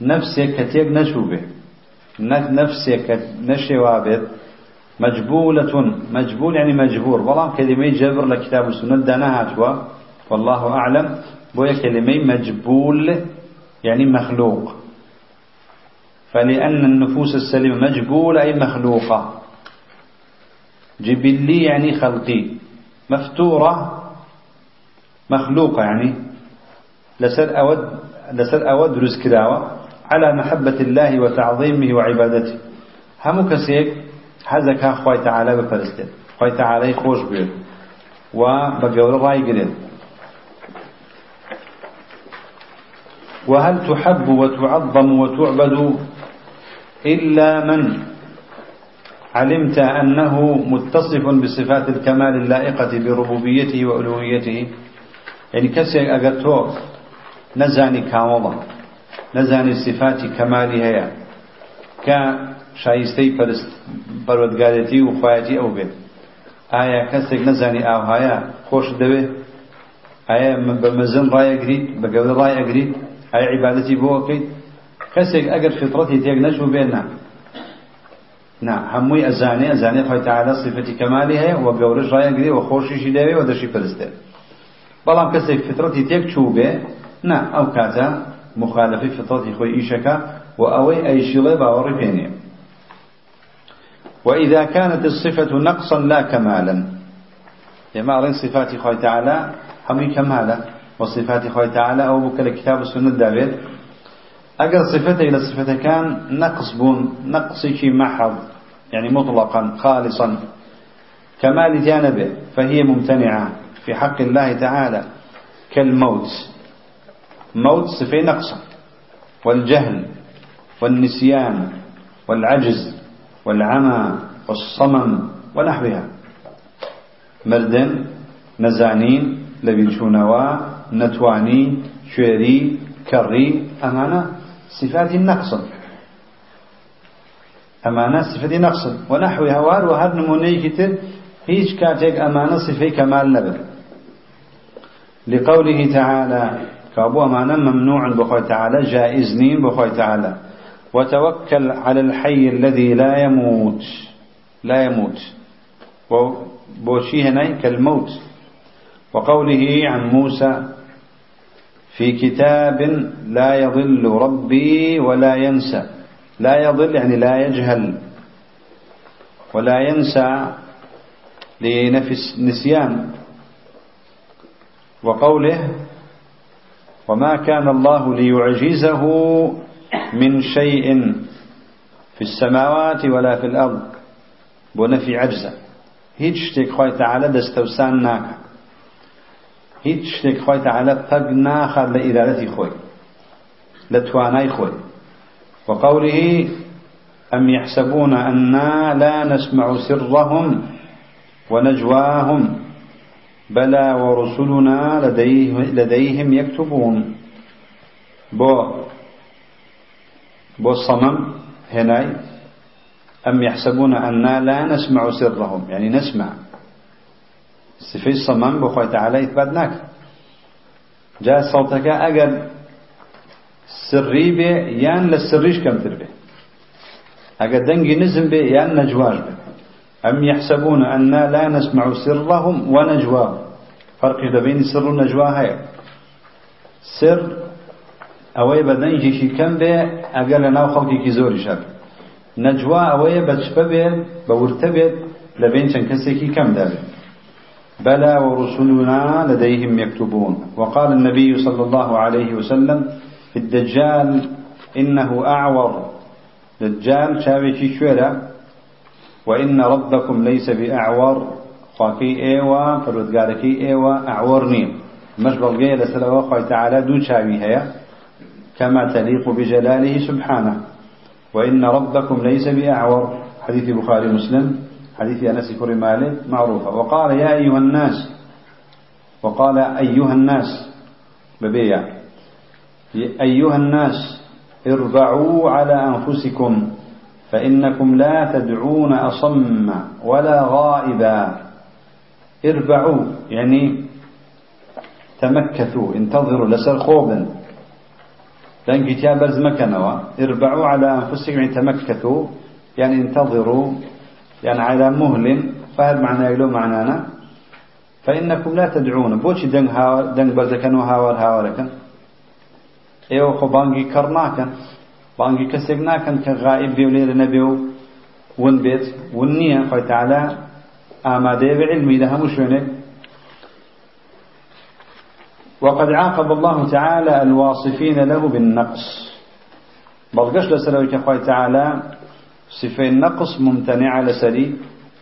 نفسك كتيق نشوبه. نفسك نشوابه. مجبولة مجبول يعني مجبور. بلام كلمة جبر لكتاب السنة دناها والله أعلم. بويا كلمة مجبول يعني مخلوق. فلأن النفوس السليمة مجبولة أي مخلوقة. جبلي يعني خلقي. مفتورة مخلوقة يعني. لسر أود لسر أود رزكراوة على محبة الله وتعظيمه وعبادته. هم كسيك حەزەکە خی تەعاالە بپەرستێت خی تەعاالەی خۆش بێت و بە گەورە وهل تحب وتعظم وتعبد إلا من علمت أنه متصف بصفات الكمال اللائقة بربوبيته وألوهيته؟ يعني كسي أقرتو نزاني كاملة نزاني صفات كمالها شایستەی پەروەردگارەتی و خوایەتی ئەو بێت ئایا کەسێک نەزانی ئاوهایە خۆش دەوێت ئایا بە مەزن ڕایەگریت بە گەورە ڕایەگریت ئایا عیبادەتی بۆ بکەیت کەسێک ئەگەر فطرەتی تێک نەچوو بێت نا نا هەمووی ئەزانێ ئەزانێ خۆی تعالی صفەتی کەمالی هەیە و گەورەش ڕایەگری و خۆشیشی دەوێت و دەشی پەرستێت بەڵام کەسێک فطرەتی تێک چوو بێ نا ئەو کاتە مخالفی فطرەتی خۆی ئیشەکە و ئەوەی ئەیشیڵێ باوەڕی پێنێ وإذا كانت الصفة نقصا لا كمالا. يما أرين صفات خوي تعالى همي كمالا. وصفات خوي تعالى أو بك الكتاب والسنة دابير أقل صفته إلى صفته كان نقص بون نقص شيء محض يعني مطلقا خالصا. كمال جانبه فهي ممتنعة في حق الله تعالى. كالموت. موت صفة نقص والجهل والنسيان والعجز والعمى والصمم ونحوها. مردن نزانين لبيشونوا نتواني شعري كري أمانة صفات النقص أمانة صفات نقص ونحوها وار وهر نموني كتر هيج كاتيك أمانة صفي كمال نبر لقوله تعالى كابو أمانة ممنوع بخوي تعالى جائزنين بخوي تعالى. وتوكل على الحي الذي لا يموت لا يموت وبوشي هنا كالموت وقوله عن موسى في كتاب لا يضل ربي ولا ينسى. لا يضل يعني لا يجهل ولا ينسى لنفس نسيان. وقوله وما كان الله ليعجزه من شيء في السماوات ولا في الأرض. بنفي هيج شتيك خوي تعالى دستوسان ناكا هيج شتيك خوي تعالى تق ناخر لإدارتي خوي لتواناي خوي وقوله أم يحسبون أنا لا نسمع سرهم ونجواهم بلى ورسلنا لديه لديهم يكتبون. بو بو الصمم هناي أم يحسبون أننا لا نسمع سرهم يعني نسمع. صفي الصمم بخوي تعالى إثباتناك جاء صوتك أقل سري به يان للسريش كم تربه أقل دنجي نزم به يان نجواج به أم يحسبون أننا لا نسمع سرهم ونجواهم فرق بين سر النجوى هي سر ئەوەی بە دەنجێکی کەم بێ ئەگەر لە ناو خەڵکێکی زۆری شەر. نەجوا ئەوەیە بە چپە بێت بە ورتە بێت لە بلى ورسلنا لديهم يكتبون. وقال النبي صلى الله عليه وسلم في الدجال إنه أعور. دجال شابكي شويرة. وإن ربكم ليس بأعور. خاكي إيوا فرودقاركي إيوا أعورني. مش بلغي لسلوه خوي تعالى دو شاوي هيا. كما تليق بجلاله سبحانه. وإن ربكم ليس بأعور. حديث بخاري مسلم حديث أنس كري مالك معروفة. وقال يا أيها الناس وقال أيها الناس ببيع. أيها الناس اربعوا على أنفسكم فإنكم لا تدعون أصم ولا غائبا. اربعوا يعني تمكثوا انتظروا لسر خوبا. لأن كتاب برز مكنوا اربعوا على أنفسكم يعني تمكثوا يعني انتظروا. يعني على مهل فهل معنى يلو معنانا. فإنكم لا تدعون. بوشي دنگ, هاور دنگ برزكن وهاور هاوركن إيو خو بانگي كرناكن بانگي كسقناكن كغائب بيو لير نبيو ون بيت ونية خوي تعالى آماده بعلمي لها مشونك وقد عاقب الله تعالى الواصفين له بالنقص. بلغش لسلوك خوي تعالى صفة النقص ممتنعة لسري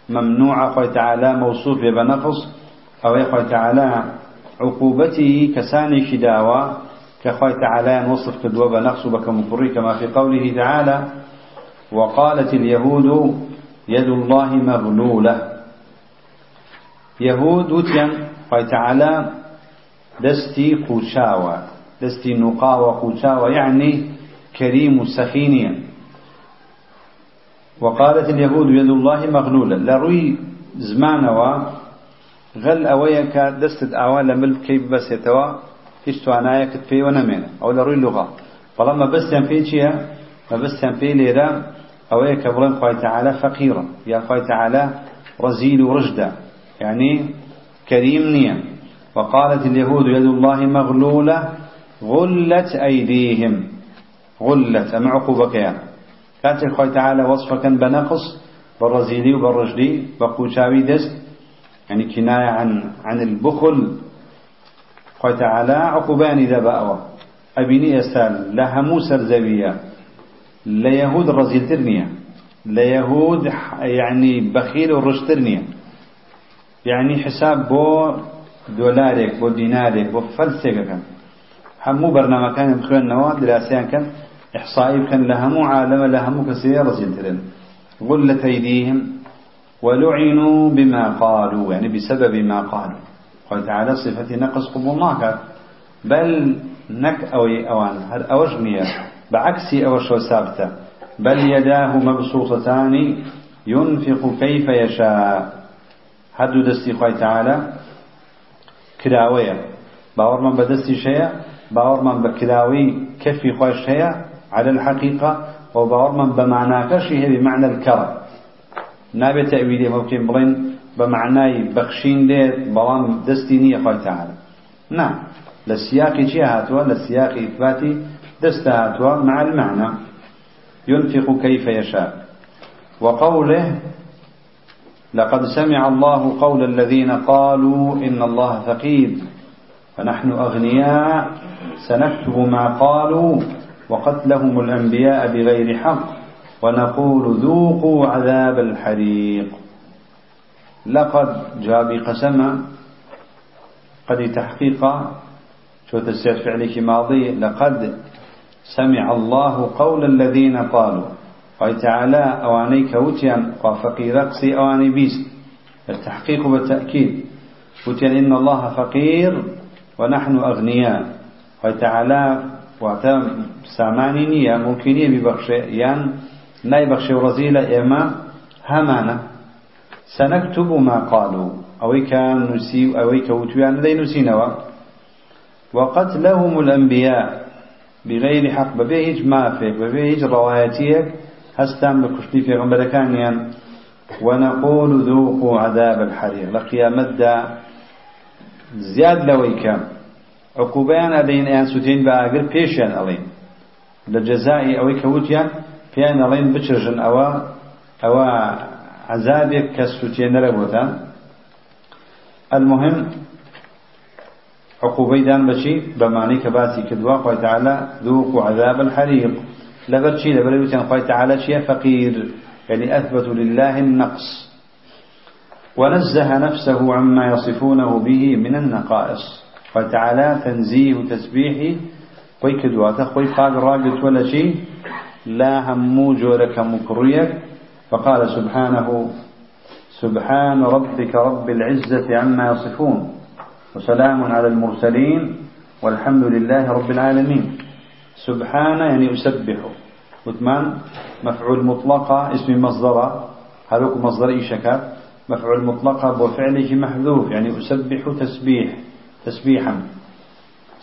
ممنوعة خوي تعالى موصوف بنقص أو خوي تعالى عقوبته كساني شداوة كخوي تعالى وصف كدوة بنقص بكمقري كما في قوله تعالى وقالت اليهود يد الله مغلولة. يهود وتيان خوي تعالى دستي قوشاوة دستي نقاوة قوشاوة يعني كريم سخينيا وقالت اليهود يد الله مغلولة. لروي زمانوا. غل أويك دست أعوال ملك كيف بس يتوا؟ هیچ توانایەکت پێیوە نەمێنە ئەو لە ڕووی لغا بەڵام مەبەستیان پێی چییە مەبەستیان پێی لێرە ئەوەیە کە بڵێن تەعالە فەقیرە یا خی تەعالە رزيل ورشدا. يعني كريم نية وقالت اليهود يد الله مغلولة. غلت أيديهم. غلت. أم عقوبك يعني كانت الخوي تعالى وصفا بنقص بالرزيلي وبالرجلي بقوشاوي دست يعني كناية عن عن البخل. خوي تعالى عقوباني ذا بأوا أبيني أسال لهمو سرزوية ليهود الرزيل ترنية ليهود يعني بخيل ورشترنية يعني حساب بو دولارك بو دينارك بو فلسك كان همو برنامج كان بخير نواد دراسيان كان إحصائي كان لهم عالم لهم كثير رزيلترن غلت أيديهم ولعنوا بما قالوا يعني بسبب ما قالوا. قال تعالى صفة نقص قبولناك بل نك أوي أوان هل أوجنية بعكس أوش ثابتة بل يداه مبسوطتان ينفق كيف يشاء. هدو دستي خوي تعالى كراوية باور من بدستي شيء باور من بكراوي كفي خوش هي على الحقيقة وباور من بمعنى كشي بمعنى الكرم. نابي تأويلي ممكن بلين بمعنى بخشين ليت بلان دستينية قال تعالى. نعم للسياق جهاتها للسياق إثباتي دستهاتها مع المعنى. ينفق كيف يشاء. وقوله لقد سمع الله قول الذين قالوا إن الله فقير. فنحن أغنياء سنكتب ما قالوا. وقتلهم الأنبياء بغير حق ونقول ذوقوا عذاب الحريق. لقد جاء بقسم قد تحقيقا شو تسير فعلك ماضي. لقد سمع الله قول الذين قالوا. قال تعالى أواني كوتيا وفقير رقصي أواني بيس التحقيق بالتأكيد وتيان إن الله فقير ونحن أغنياء. قال تعالى واتە سامانی نییە ممکنیە بیبەخشێ. یان نایبەخشێ و ڕەزیلە ئێمە هەمانە. سەنەکتب ما قالوا. ئەوەی کە نووسی و ئەوەی کە وتویان دەی نووسینەوە. وقتلهم الأنبياء بغير حق. ببي هيج مافك ببي هيج رواياتيك هستان بكشتي في غنبركانيا ونقول ذوقوا عذاب الحريق لقيامت دا زياد لويكا عقوبیان ئەدەین ئەیان سووتین بە ئاگر پێشیان ئەڵێن لە جەزای ئەوەی کەوتیان پێیان ئەڵێن عذابێک کە سووتێنەرە بۆتان المهم عقوبي دان بشي بمعنى كباسي كدوا خوي تعالى ذوقوا عذاب الحريق لبرشي لبرشي خوي تعالى شيء فقير يعني أثبتوا لله النقص. ونزه نفسه عما يصفونه به من النقائص. فتعالى تنزيه تسبيحي خوي كدوا خوي قاد راقت ولا شيء لا همو جورك مكريك فقال سبحانه سبحان ربك رب العزة عما يصفون. وسلام على المرسلين والحمد لله رب العالمين. سبحان يعني أسبح وثمان مفعول مطلقة اسم مصدر. هذوك مصدر إيشكا مفعول مطلقة بفعله محذوف يعني أسبح تسبيح. تسبيحا.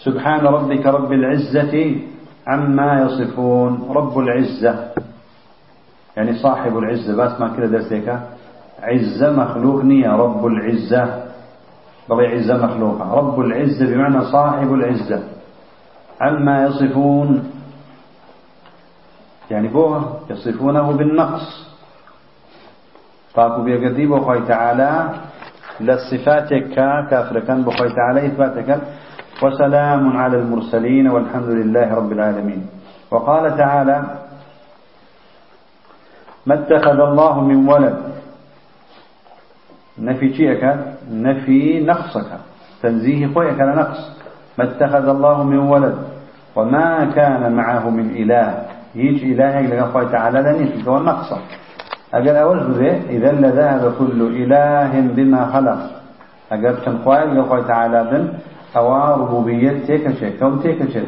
سبحان ربك رب العزة عما يصفون. رب العزة. يعني صاحب العزة. بس ما كده درسيك عزة مخلوق نية. رب العزة. بل عزة مخلوقة. رب العزة بمعنى صاحب العزة. عما يصفون. يعني بوه يصفونه بالنقص. فاكو بيقدي بخوي تعالى. لصفاتك كافر كان بخوي تعالى إثباتك وسلام على المرسلين والحمد لله رب العالمين. وقال تعالى ما اتخذ الله من ولد. نفي شيئك؟ نفي نقصك. تنزيه خويك نقص. ما اتخذ الله من ولد. وما كان معه من إله. هيج إلهك لك خوي تعالى لن هو النقص أقل أول ذي إذا لذهب كل إله بما خلق. خوي لك خوي تعالى بن أو ربوبية تيك شيء كون تيك شيء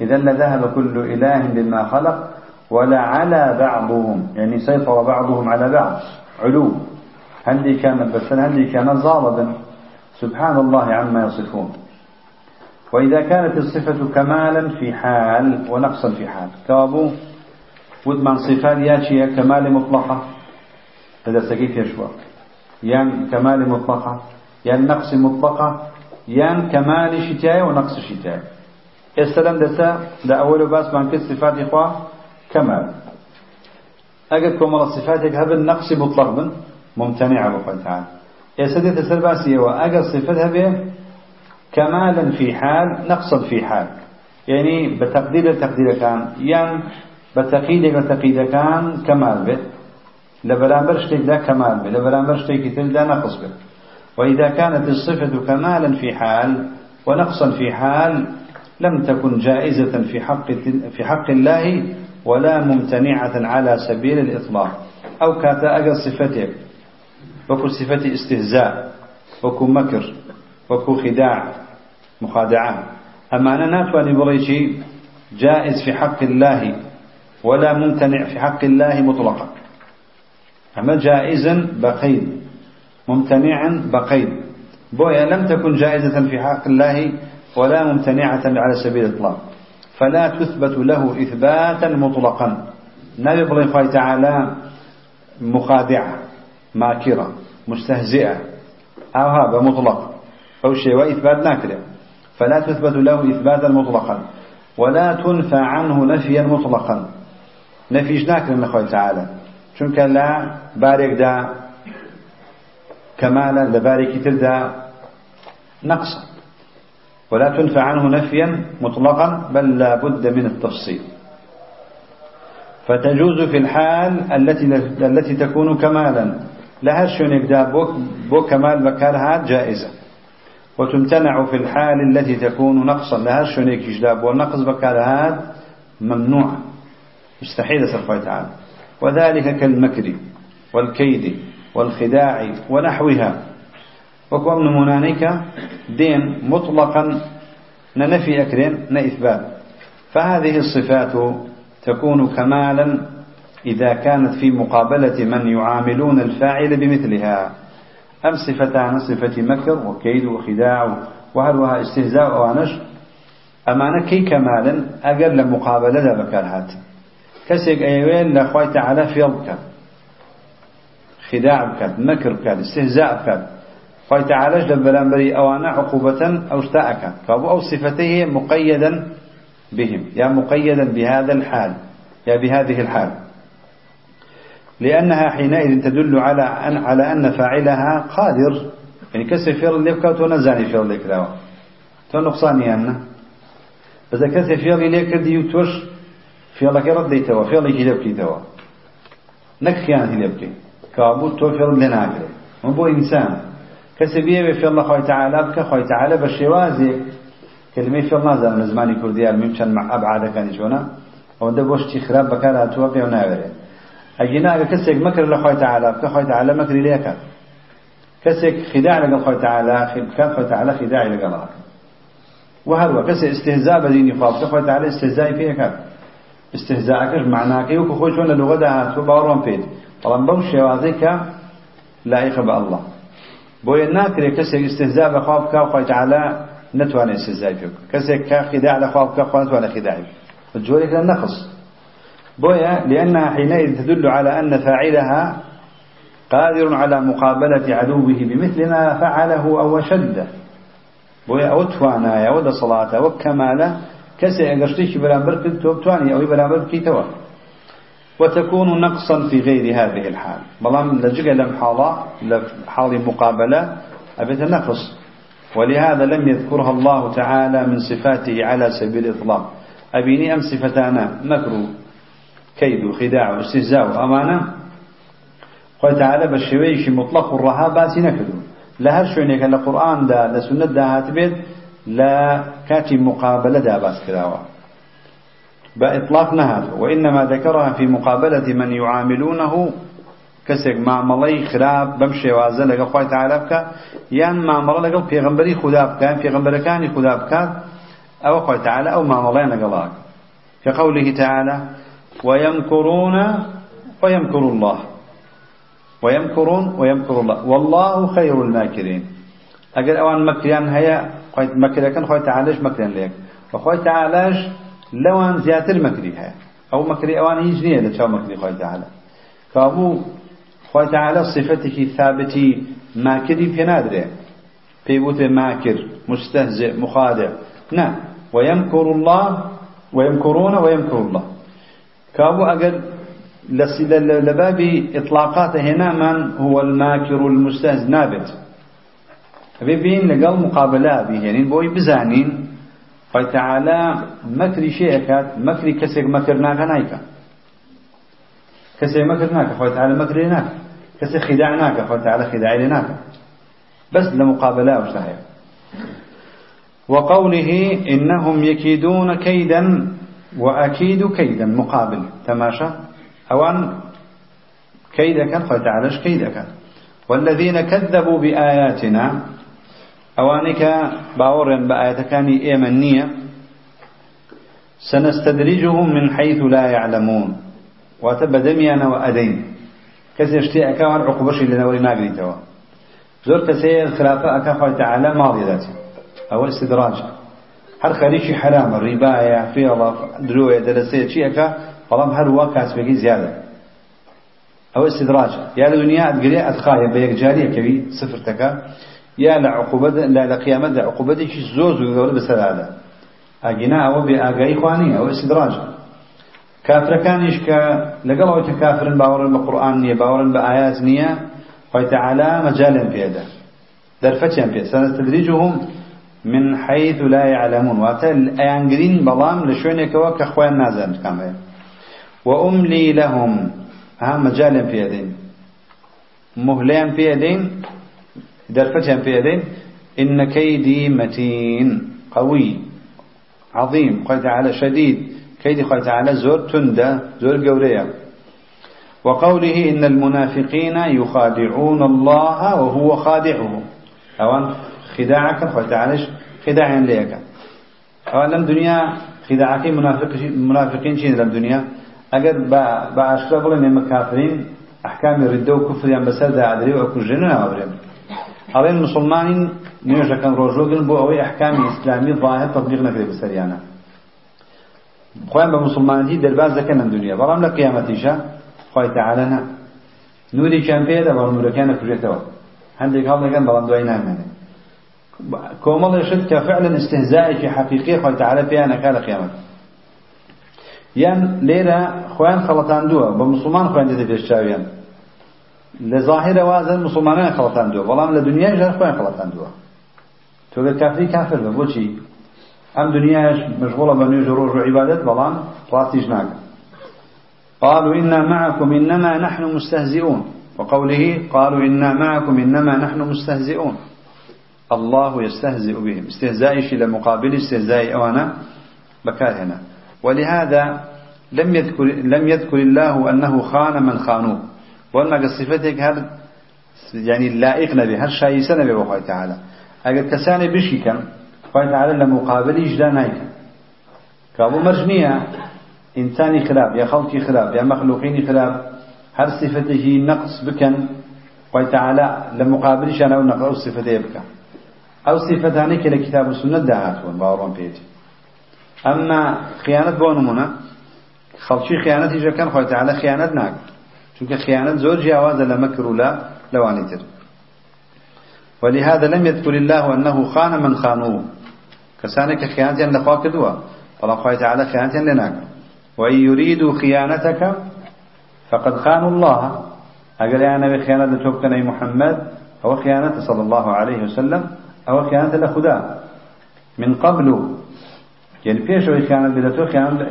إذا لذهب كل إله بما خلق ولعلى بعضهم يعني سيطر بعضهم على بعض. علو. هل كانت بس هل كانت ظالما سبحان الله عما يصفون. وإذا كانت الصفة كمالا في حال ونقصا في حال. كابو ودمان صفات ياتي كمال مطلقة هذا سكيت يشوى يان كمال مطلقة يان نقص مطلقة يان كمال شتاية ونقص شتاية السلام دسا دا أول باس من كل صفات إخوة كمال أجد كمال الصفات هذا النقص مطلق من ممتنعة بقول تعالى يسدي تسلباسية وأجد صفتها به كمالا في حال نقصا في حال. يعني بتقدير التقدير كان بتقييد التقييد كان كمال به لبرامبر شتيك ده كمال به لبرامبر شتيك تل ده نقص به وإذا كانت الصفة كمالا في حال ونقصا في حال لم تكن جائزة في حق في حق الله ولا ممتنعة على سبيل الإطلاق. أو كاتا أجل صفتك وكل صفة استهزاء وكل مكر وكل خداع مخادعة. أما أنا ناتواني بريشي جائز في حق الله ولا ممتنع في حق الله مطلقا. أما جائزا بقيد ممتنعا بقيد. بويا لم تكن جائزة في حق الله ولا ممتنعة على سبيل الإطلاق. فلا تثبت له إثباتا مطلقا. نبي الله تعالى مخادعة ماكرة مستهزئة أو هذا مطلق. أو شيء وإثبات ناكرة. فلا تثبت له إثباتا مطلقا. ولا تنفى عنه نفيا مطلقا. ناكر من أخوة تعالى چونك لا بارك دا كمالا لبارك تلدا نقصا. ولا تنفى عنه نفيا مطلقا بل لا بد من التفصيل. فتجوز في الحال التي التي تكون كمالا. لها شونك دا بو كمال بكارها جائزة. وتمتنع في الحال التي تكون نقصا. لها شونك جداب والنقص بكارها ممنوع. مستحيل سرفه تعالى وذلك كالمكر والكيد والخداع ونحوها. وكم نمونانيك دين مطلقا ننفي أكرين نإثبات فهذه الصفات تكون كمالا إذا كانت في مقابلة من يعاملون الفاعل بمثلها. أم صفتان صفة مكر وكيد وخداع وهلوها استهزاء وانش؟ أمانة كي كمالا أقل مقابلة بكالهات. كسيك أيوين لأخوة تعالى في يضك خداع بكات مكر بكات استهزاء بكات خوي تعالى جل بلانبري أوانا عقوبة أو اشتاءك فأبو أو صفته مقيدا بهم يا مقيدا بهذا الحال يا بهذه الحال. لأنها حينئذ تدل على أن على أن فاعلها قادر. يعني كسي فيل اللي بكاو تو نزاني فيل اللي كراوه تو أنا بس كسي فيل اللي كردي وتوش فيلك رديتوا فيلك لبكيتوا نك خيانتي لبكي كابو تو فيل اللي ناكره مو بو إنسان. كسي بيه في الله خوي تعالى بك خوي تعالى بشوازي كلمة في الله زال زماني كردية ممكن مع أبعاد كان شونا أو ده بوش خراب بكار هتوا بيو ناوره أجينا كسيك مكر لخوي تعالى بك خوي تعالى مكر ليك كسيك خداع لقى خوي تعالى كان خوي تعالى خداع لقى الله وهلوا كسي استهزاء بديني خاف خوي تعالى استهزاء فيك استهزاءك معناه كيوك خوي شونا لغة ده هتوا باورون بيد طالما بوش شوازيك لائق بالله بۆیە ناکرێت کەسێک استهزاء بەخوا بکە خۆی تعالى نتوانێت استهزای پێ کەسێک کە خداع خوا نتوانێت خداعی جۆرێک لە نەخص بۆیە لأنها حينئذ تدل على أن فاعلها قادر على مقابلة عدوه بمثل ما فعله أو شده بۆیە ئەو توانایە ئەوە دەسەڵاتە شتێکی بەرامبەر کرد تۆ بتوانانی ئەوەی بەرامبەر بکەیتەوە وتكون نقصا في غير هذه الحال. بلام لجق لم حالة حال مقابلة أبت نقص. ولهذا لم يذكرها الله تعالى من صفاته على سبيل الإطلاق. أبيني أم صفتانا مكر كيد خداع واستهزاء أمانة قال تعالى بالشويش مطلق الرهابات نكدو لهر شوينك القرآن دا لسنة دا هاتبت لا كاتي مقابلة دا باس كراوة. بإطلاق نهاد وإنما ذكرها في مقابلة من يعاملونه. كسك معاملي خراب بمشي وازل لقى خوي تعالى بك يان معاملة لقى بيغمبري خدا بك بيغمبر كان خدا أو خوي تعالى أو معاملين لقى كقوله تعالى ويمكرون ويمكر الله. ويمكرون ويمكر الله. والله خير الماكرين. أجل أوان مكريان هيا مكريان كان خوي تعالى مكريان ليك وخوي تعالى لوان زياتر مكريها أو مكري أوان يجنيه لتشاو مكري خوي تعالى فأبو خوي تعالى صفتك ثابتي ماكري في نادره بيبوت ماكر مستهزئ مخادع. نعم ويمكر الله ويمكرون ويمكر الله. كابو أقل لباب إطلاقات هنا من هو الماكر المستهزئ نابت بين لقل مقابلة به يعني بوي بزانين. مكري شيء كات مكري كسر مكر ناك نايكا كسر مكر ناك خوي تعالى مكر ناك كسر خداع ناك خوي تعالى خداع ناك بس لمقابلة وشهية وقوله إنهم يكيدون كيدا وأكيد كيدا مقابل. تماشى؟ أوان كيدا كان خوي تعالى كيدا كان والذين كذبوا بآياتنا أوانك باورن بآياتكاني إيمنية سنستدرجهم من حيث لا يعلمون وتبدمينا وأدين كسي اشتي أكاوان عقوبشي لنوري ناقريتوا زور كسي الخلافة أكا تعالى ماضي ذاتي أو استدراج هل خليشي حرام الرباية في الله دروية درسية شيء أكا فلام هل هو كاسبقي زيادة أو استدراج يا الدنيا أتقري أتخايا بيك جارية كبي صفر تكا يا لعقوبة لا لقيامة عقوبة شيء زوز ويقول بسلالة أجنا أو بأجاي خواني أو استدراج. كافر كان يشكى لقلوا كافر باورن بالقرآن نية باورن بآيات نية خوي تعالى مجالا في هذا. درفتهم في سنستدرجهم من حيث لا يعلمون. واتل أيانجرين بلام لشوينك وكأخوان نازل كامل وأملي لهم. ها مجالا في يدين مهلين في يدين درفتهم في يدين إن كيدي متين. قوي. عظيم. قال تعالى شديد. كيدي قال تعالى زور تندى. زور قوريا وقوله إن المنافقين يخادعون الله وهو خادعهم أوان خداعك قال تعالى خداعا ليك. أوان لم دنيا خداعك منافقين شين لم دنيا. أجد بأشكال بقول إن المكافرين أحكام الردة وكفر يعني بسرد عدري وكجننا أبرم ئەڵێن مسلمانین نوێژەکەن ڕۆژۆگرن بۆ ئەوەی ئەحکامی ئیسلامی ظاهر تطبیق نەکرێت بەسەریانە خۆیان بە مسلمانەتی دەرباز دەکەن لەم دنیا بەڵام لە قیامەتیشە خۆی تەعالە نا. نوریان پێدا بەڵام نورەکان نەکوژێتەوە هەندێک هەڵ دەکەن بەڵام دوای نامێنێت کۆمەڵێشت کە فعلا استهزائێکی خۆی تەعالە پێیان ئەکا لە قیامەت یان لێرە خۆیان خەڵەتاندووە بە مسلمان خۆیان دێتە پێشچاویان لظاهر وازن مسلمان خلطان دو بلام لدنيا جار خوين خلطان دو تو كافري كافر بوشي ام دنياش مشغولة بنيوج روج وعبادت بلام راسيش ناك قالوا إنا معكم إنما نحن مستهزئون. وقوله قالوا إنا معكم إنما نحن مستهزئون. الله يستهزئ بهم. استهزاء شيء لمقابل استهزاء أوانا بكار هنا ولهذا لم يذكر لم يذكر الله أنه خان من خانوه. وما قصفتك هل يعني لائق نبي هل شايسة نبي بخوي تعالى أجل كساني بشي كم خوي تعالى لمقابل إجدا نايك كابو مرجنية إنساني خلاف يا خلقي خلاف يا مخلوقين خلاف هل صفته نقص بكن خوي تعالى لمقابل أو نقص صفته بك أو صفتانك لكتاب السنة دهات باورون بيتي أما خيانة بونمنا خلشي خيانة إجا كان خوي تعالى خيانة چونك خيانة زور جواز لمكر لا لوانيتر ولهذا لم يذكر الله أنه خان من خانوه. كسانك خيانة لخوا كدوا فالله خوي تعالى خيانة لناك وإن يريدوا خيانتك فقد خانوا الله. أقل أنا بخيانة لتوكني محمد أو خيانة صلى الله عليه وسلم أو خيانة لخدا من قبل يعني فيش خيانة بلتو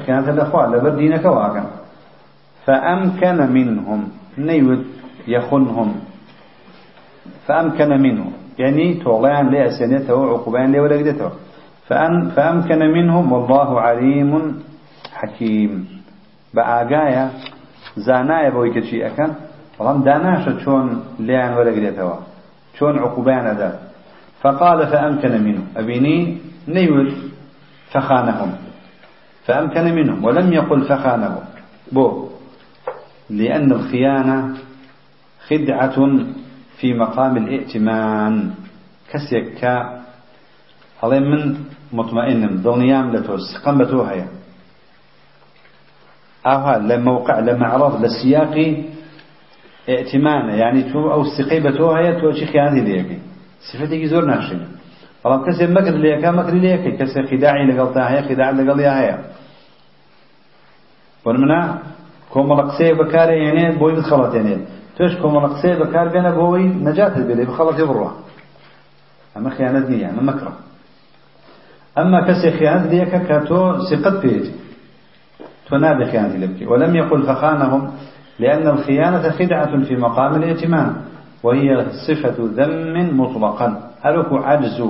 خيانة لأخوة لبر دينك واقع فأمكن منهم. نيود يخنهم. فأمكن منهم. يعني توليان لي أسنته وعقوبان لي ولقدته فأم فأمكن منهم. والله عليم حكيم. بآقايا زانايا بوي كتشي أكن. والله داناشا شون ليان ولقدته شون عقوبان أدا. فقال فأمكن منهم. أبيني نيود فخانهم. فأمكن منهم. ولم يقل فخانهم. بو. لأن الخيانة خدعة في مقام الائتمان. كسيك. هذا من مطمئن. ضنيام لتوس. قم هيا. أوها لموقع لمعرض لسياق ائتمان. يعني تو أو السقي بتوهيا تو شي خيانة ليكي صفتي زور ناشين والله كسي مكر ليكا مكر ليكي كسي خداعي لقلتها هيا خداع لقليها هيا. ونمنا کۆمەڵە قسەیە بەکارە هێنێ بۆی بخەڵەتێنێت توش کۆمەڵە قسەیە بەکار بێنە بۆی نەجات بێت بخەڵەتی بڕوە. ئەمە خیانەت نییە ئەمە مەکڕە. ئەمما کەسێ خیانەت لێکە کە تۆ سقت بێت تو نابێ خیانەتی لێ بکەی. ولم يقل فخانهم لأن الخيانة خدعة في مقام الائتمان وهي صفة ذم مطلقا. وكو عجز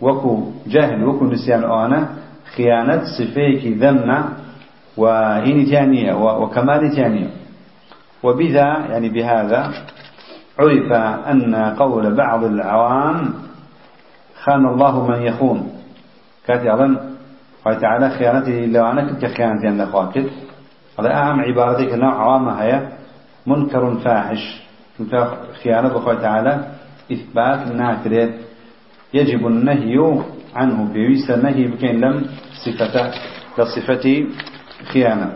وكو جهل وكو نسيان أنا خيانة صفيك ذم وهين ثانية وكمال ثانية وبذا يعني بهذا عرف أن قول بعض العوام خان الله من يخون. كاتي أظن قال تعالى خيانته لو أنا كنت خيانتي أن أخواك. هذا أهم عبارتك نوع عوامة هي منكر فاحش. خيانة بخوة تعالى إثبات ناكريت يجب النهي عنه بيويس النهي بكين لم صفته كصفة خيانة.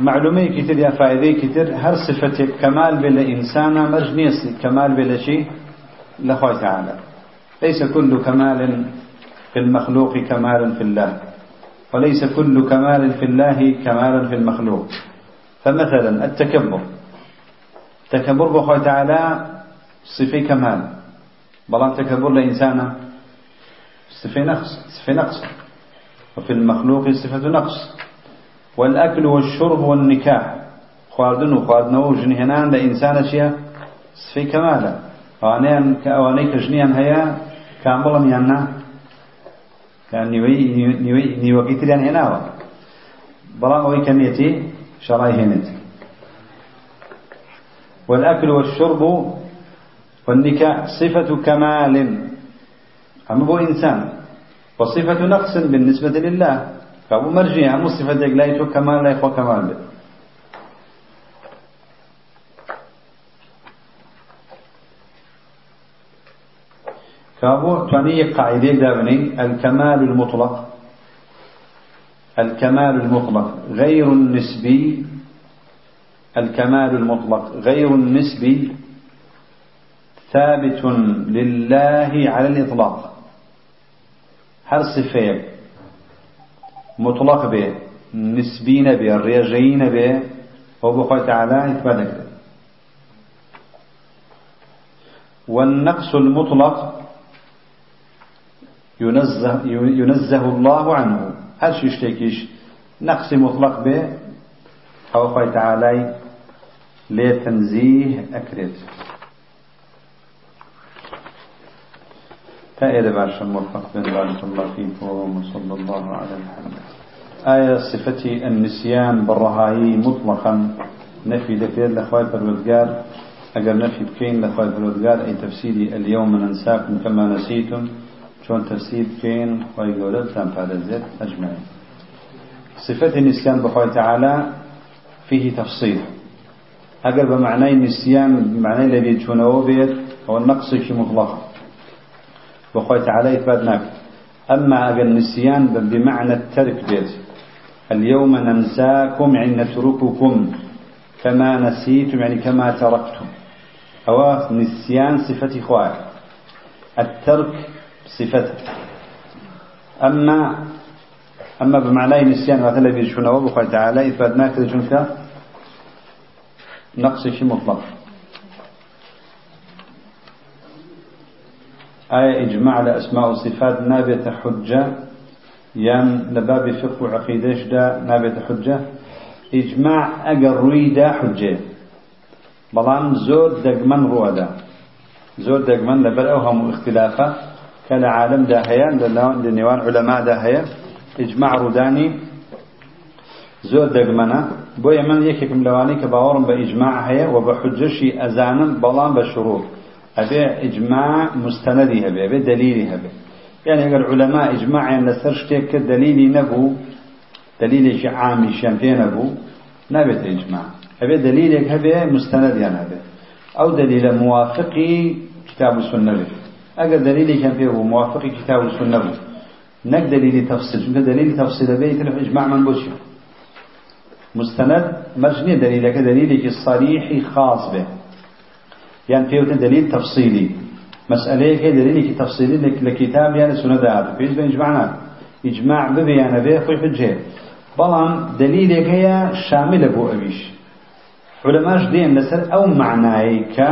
معلومة كتير يا فائدة كتير. هر صفة كمال بلا إنسان مرجنية كمال بلا شيء لخوة تعالى. ليس كل كمال في المخلوق كمال في الله. وليس كل كمال في الله كمال في المخلوق. فمثلا التكبر. تكبر بخوة تعالى صفة كمال. بلان تكبر لإنسان صفة نقص صفة نقص. وفي المخلوق صفة نقص. والأكل والشرب والنكاح. خواردن وخواردن وجنهنان لإنسان شيء صفة كمال وانيان كأوانيك جنيان هيا كاملا ميانا. كان نيوي نيوي نيوي كتيران هناوا. بلان وي كميتي شراي هنتي والأكل والشرب والنكاح صفة كمال. أما بو إنسان وصفة نقص بالنسبة لله. فأبو مرجع أما صفة لا كمال لا يخو كمال. به كابو تاني قاعدة دابني الكمال المطلق. الكمال المطلق غير النسبي. الكمال المطلق غير النسبي ثابت لله على الإطلاق. هر صفيك مطلق به نسبي نبي الرياجي نبي وبخوة تعالى إثباتك والنقص المطلق ينزه, ينزه الله عنه. هل شيشتكيش نقص مطلق به أو تعالى لتنزيه أكرد. فإذا باشا موفق بارك الله فيكم وصلى الله على محمد آية صفة النسيان بالرهاي مطلقا. نفي ذكر لأخوي بالوزقار أقر نفي بكين لأخوي بالوزقار أي تفسيري اليوم ننساكم كما نسيتم. شون تفسير بكين خوي قولت تام فارزت أجمعين. صفة النسيان بخوي تعالى فيه تفصيل. أقر بمعنى النسيان بمعنى الذي تشونه بيت هو النقص في مطلقا بخوي تعالى إثباتناك أما أقل النسيان بمعنى الترك بيت اليوم ننساكم يعني نترككم كما نسيتم يعني كما تركتم أو نسيان صفة إخوان الترك صفته أما أما بمعنى نسيان مثلا بيشونه وبخوي تعالى إثباتناك لجنك نقص شيء مطلق. آية إجماع لأسماء وصفات. نابت حجة. يان لباب فقه وعقيدة. دا نابت حجة؟ إجماع أجر رويدا حجة. بلان زور دقمن روادا زور دقمن لبر أوهم اختلافة. كان عالم دا هيا. لنيوان علماء دا هيا. إجماع روداني. زور دقمنا بو من يكيكم لواني كباورم بإجماع هيا وبحجشي أزانا بلان بشروط أبي إجماع مستندي هبي أبي دليلي هبي يعني أقول علماء إجماع يعني لسرشتك دليلي نبو دليلي شي عامي شامبين نبو نبت إجماع أبي دليلك هبي مستند يعني هبي أو دليل موافقي كتاب السنة به أقل دليلي كان فيه موافقي كتاب السنة به نك دليل تفصيل شنك دليل تفصيل به يتلف إجماع من بوشي مستەند مەرجنیە دەلیلەکە دەلیلێکی سەریحی خاص بێ. یان پێوتن دلیل تەفسیلی مەسئلەیەک هەیە دلیلێکی تەفسیلی لە کتاب یان سونەدا هاتوو پێویست بە ئیجماع نا ئیجماع ببێ یانە بێ خۆی حجێ. بەڵام دلیلێک هەیە شاملە بۆ ئەویش. علەماش دێن لەسەر ئەو معنایی کە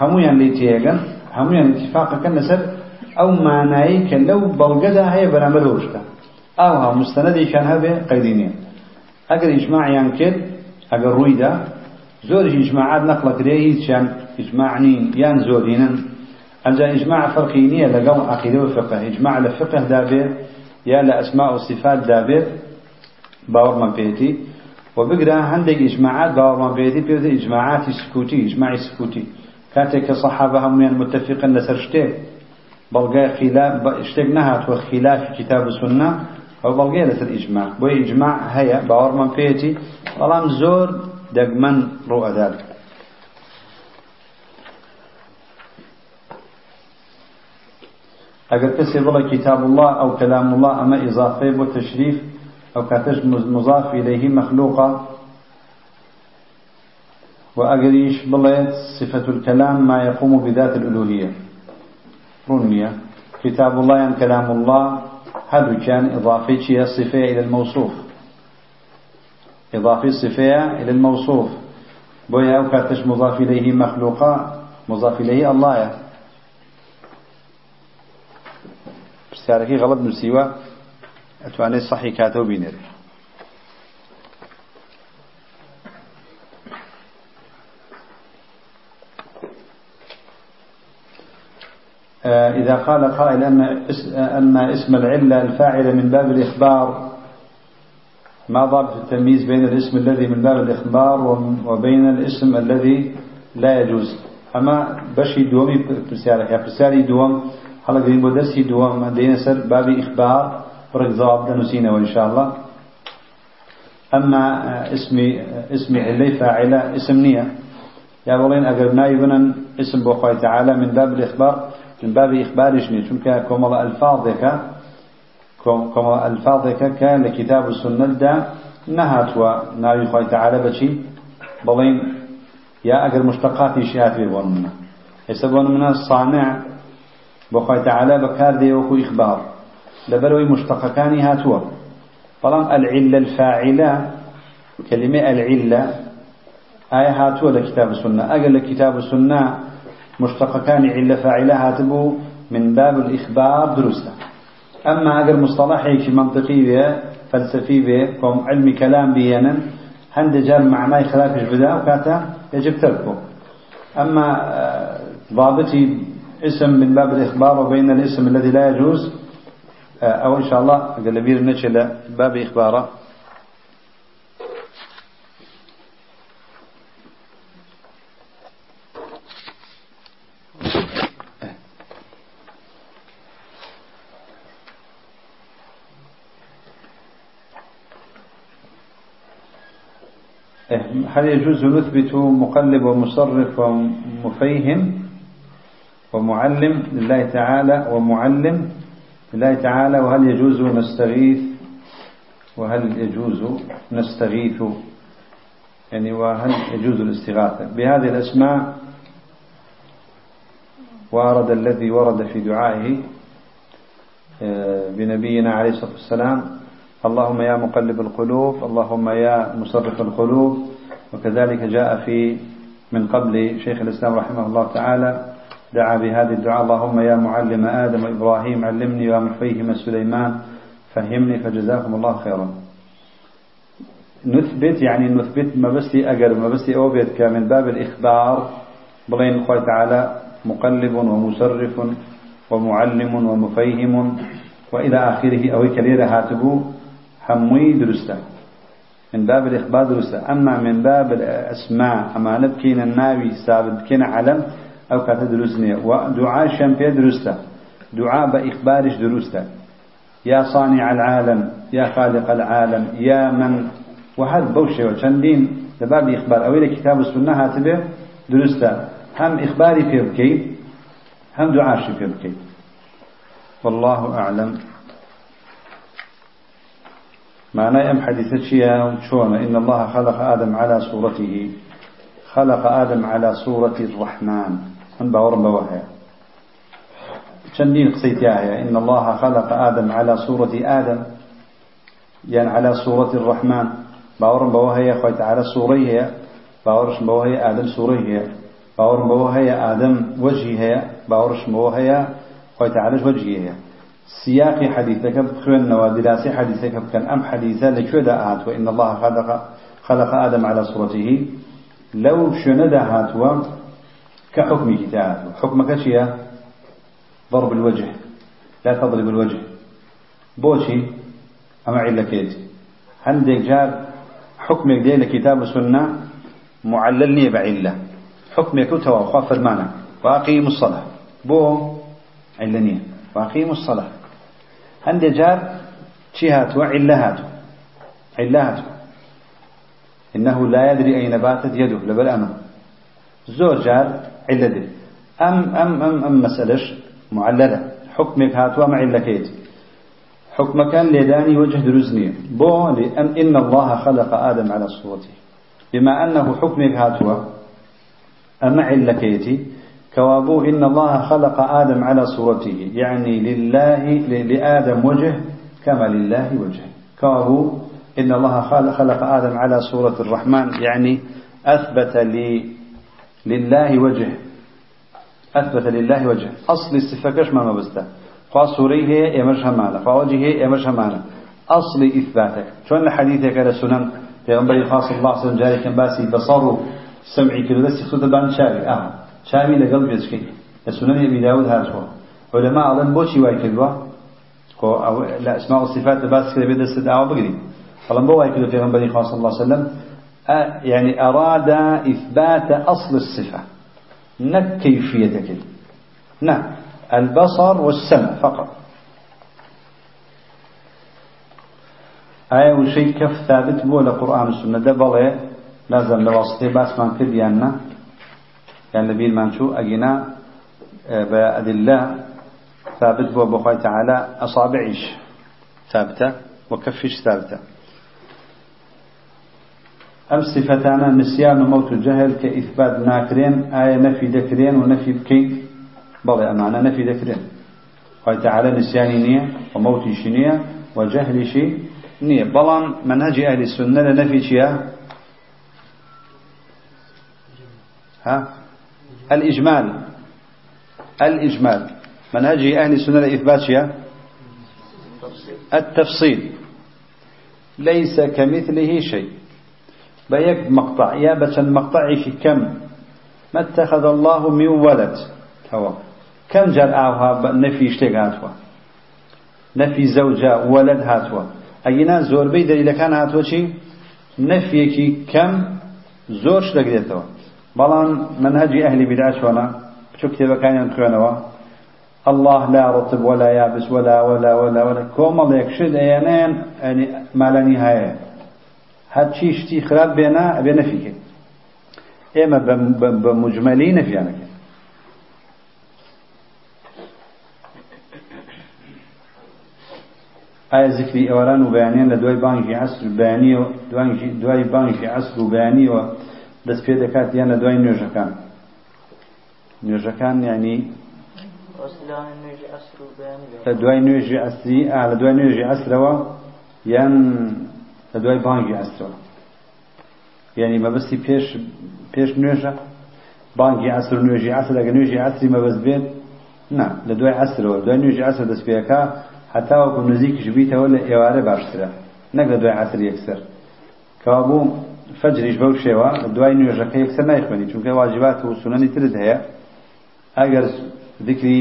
هەمویان لی تێگەن هەمویان اتفاقەکەن لەسەر ئەو مانایی کە لەو بەڵگەدا هەیە بەرامبەر ڕۆشتە ئاوها مستەنەدێکیان هەبێ قەیدی نیە مستندي كان هذا قيدينين أجر إجماع يعني كد أجر رويدا زور إجماعات نقلة كريه شان إجماعني يان زورين أنجا إجماع فرقينية لقوم عقيدة وفقه إجماع لفقه دابر يا لأسماء وصفات دابر باور من بيتي وبقرا عندك إجماعات باور من بيتي بيوتي إجماعات سكوتي إجماع سكوتي كاتك صحابة هم متفقا لسرشتين بلغاء خلاف اشتق نهات وخلاف كتاب السنة أو بلغاء لسر إجماع بو إجماع هيا باور من بيتي والله زور دقمن رؤى ذلك اگر کسی بلا كتاب الله أو كلام الله اما اضافه بو تشريف أو كاتش مضاف اليه مخلوقه واجريش بلا صفة الكلام ما يقوم بذات الالوهية رنية كتاب الله يعني كلام الله هذا كان اضافه الصفة إلى الموصوف؟ إضافة صفة إلى الموصوف. بويا أو كاتش مضاف إليه مخلوقا مضاف إليه الله. بسياركي غلط نسيوا أتواني صحي كاتو بينر إذا قال قائل أن اسم العلة الفاعلة من باب الإخبار ما ضابط التمييز بين الاسم الذي من باب الإخبار وبين الاسم الذي لا يجوز. أما بشي دومي برسالة يا برسالة دوم هلا قريب بدرسي دوم دين سر باب إخبار ورق ضواب دنسينا وإن شاء الله. أما اسم اسم علي فاعلة اسم نية. يا بولين أقر نايبنا اسم بوخوي تعالى من باب الإخبار من باب إخبار شني شنك كومل ألفاظك كما الفاظك كان لكتاب السنة دا نهات وناوي خوي تعالى بشي بلين يا أجر مشتقات شيئات بيبون منا يسبون منا الصانع بخوي تعالى بكار دي وكو إخبار لبروي مشتقكاني هاتوا طالما العلة الفاعلة كلمة العلة آية هاتوا لكتاب السنة أقل كتاب السنة مشتقكان علة فاعلة هاتبو من باب الإخبار درسته. أما أقل مصطلحي في منطقي به فلسفي به كم علم كلام بيانا هند جار معناه خلاف بدأ؟ وكاتا يجب تركه. أما آه، ضابطي اسم من باب الإخبار وبين الاسم الذي لا يجوز آه، أو إن شاء الله قال بير نشل باب إخباره. هل يجوز نثبت مقلب ومصرف ومفيهم ومعلم لله تعالى ومعلم لله تعالى؟ وهل يجوز نستغيث؟ وهل يجوز نستغيث؟ يعني وهل يجوز الاستغاثة؟ بهذه الأسماء وارد الذي ورد في دعائه آه، بنبينا عليه الصلاة والسلام اللهم يا مقلب القلوب اللهم يا مصرف القلوب. وكذلك جاء في من قبل شيخ الإسلام رحمه الله تعالى دعا بهذه الدعاء اللهم يا معلم آدم وإبراهيم علمني ومفيهم سليمان فهمني فجزاكم الله خيرا. نثبت يعني نثبت ما بسي أجر ما بسي أوبيت كمن باب الإخبار. بلين الله تعالى مقلب ومسرف ومعلم ومفيهم. وإلى آخره أو كليرة هاتبو هموي درسته. من باب الإخبار درسته. أما من باب الأسماء أما نبكين الناوي سابد كين علم أو كاتا دروسني ودعاء شمبي درسته. دعاء بإخبارش درسته. يا صانع العالم يا خالق العالم يا من. وهذا بوشي وشندين لباب إخبار. أو إلى كتاب السنة هاتبه درسته. هم إخباري في بكي هم دعاشي في والله أعلم. معنى أم حديثة شيئا شون؟ إن الله خلق آدم على صورته. خلق آدم على صورة الرحمن. من باور بوهي شندين قصيتها إن الله خلق آدم على صورة آدم. يعني على صورة الرحمن. باور بوهي خويت على صوريه باورش بوهي آدم صوريه باور بوهي آدم وجهه باورش بوهي خويت على وجهه سياق حديثك بخوين ودراسة حديثك كان أم حديثة لكذا آت وإن الله خلق خلق آدم على صورته لو شند هاتوا كحكم كتاب حكمك شيء ضرب الوجه. لا تضرب الوجه. بوشي أما علكيت عندك جار حكمك دي لكتاب السنة معللني بعلة حكمك توا خاف المعنى وأقيم الصلاة. بو علنية وأقيم الصلاة. عندك جار شهات وعلهات. علهات. إنه لا يدري أين باتت يده لبل أمه زوجار علده. أم أم أم أم مسألة معللة حكمك هاتوا مع علكيت حكم كان لداني وجه درزني. بو لأن إن الله خلق آدم على صورته. بما أنه حكمك هاتوا أما علكيتي كوابو إن الله خلق آدم على صورته. يعني لله لآدم وجه كما لله وجه. كوابو إن الله خلق آدم على صورة الرحمن. يعني أثبت لله وجه. أثبت لله وجه. أصل الصفة كش ما مبسته فصوريه يمرش همانا فوجهه يمرش همانا أصل إثباتك. شون الحديث على سنن؟ في غنبري خاص الله صلى الله عليه وسلم باسي بصروا سمعي كده. بس يخصد بان شاوي آه. شاوي لقلب يسكي السنن أبي داود هذا هو علماء أظن بوشي واي كدوا أو لا اسماء الصفات بس كده بدأ استدعاء بقري فلما بوا كده في غنبري خاص الله صلى الله عليه وسلم يعني أراد إثبات أصل الصفة. نك كيفية نعم البصر والسمع فقط. آية وشيء كف ثابت بو لقرآن السنة ده بلي لازم لواسطة بس من كديانا يعني لبيل شو أجينا آه، بأدلة ثابت بو بخوي تعالى أصابعيش. ثابتة؟ وكفش ثابتة. أم صفتان نسيان وموت الجهل كإثبات ناكرين آية نفي ذكرين ونفي بكي. بضع معنا نفي ذكرين خوي تعالى نسياني نية وموتي شنية وجهل شي نية. بلان منهج أهل السنة لنفي شيا؟ ها؟ الإجمال. الإجمال. منهج أهل السنة لإثبات شيا التفصيل. ليس كمثله شيء. بيك مقطع. يا بچن مقطعي كم؟ ما اتخذ الله من ولد. هو كم آوها نفي اشتق هاتوا. نفي زوجة ولد هاتوا. أينا زور بي دليل كان هاتوا شي نفيكي كم زور شتق ديتوا بلان منهج أهل بدعة وأنا شو كتابة كان ينتخونوا الله لا رطب ولا يابس ولا ولا ولا ولا. كوم يكشد ايانين يعني ما لا نهاية هاد شي شتي خراب بينا بينا فيك اما بمجملين في عنك آية ذكري أوران وبيانين لدواي بانجي عصر بياني دوای بانگی عصر وبەیانی دەست پێ دەکات یان لە دوای نوێژەکان. نوێژەکان یعنی لە دوای نوێژی ئەسری لە دوای نوێژی ئەسرەوە یان لە دوای بانگی ئەسرەوە. یعنی مەبستی پێش پێش نوێژە بانگی ئەسر نوێژی ئەسر لەگەڵ نوێژی ئەسری مەبەست بێت نە لە دوای ئەسرەوە. دوای نوێژی ئەسر دەست پێ ئەکا هەتاوەکو نزیکیش بیتەوە لە ئێوارە باشترە نەک لە دوای ئەسر یەکسەر. کەوا بوو فەجریش بەو شێوە دوای نوێژەکە یەکسەر نایخوێنی چونکە واجبات و سنەنی ترت هەیە. ئەگەر ذکری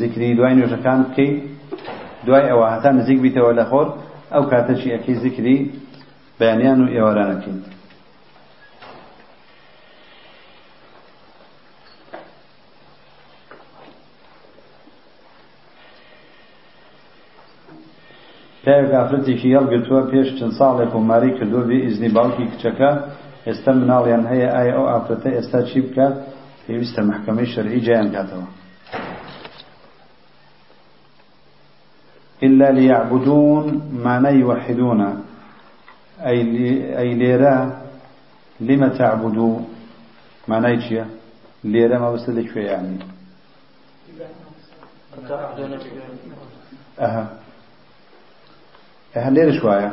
ذکری دوای نوێژەکان بکەیت دوای ئەوە هەتا نزیک بیتەوە لە خۆر ئەو کاتەشی ئەکەی ذکری بەیانیان و ئێوارانەکەین. پیاوێک ئافرەتێکی هەڵگرتووە پێش چەند ساڵێک و ماری کردووە بێ ئیزنی باوکی کچەکە ئێستا مناڵیان هەیە ئایا ئەو ئافرەتە ئێستا چی بکات پێویستە محکمەی شەرعی جیان کاتەوە إلا ليعبدون ما يوحدون أي, أي ليرا لما تعبدوا ما نيتشيا ليرا ما بس لك يعني أها هەندێر شوایە.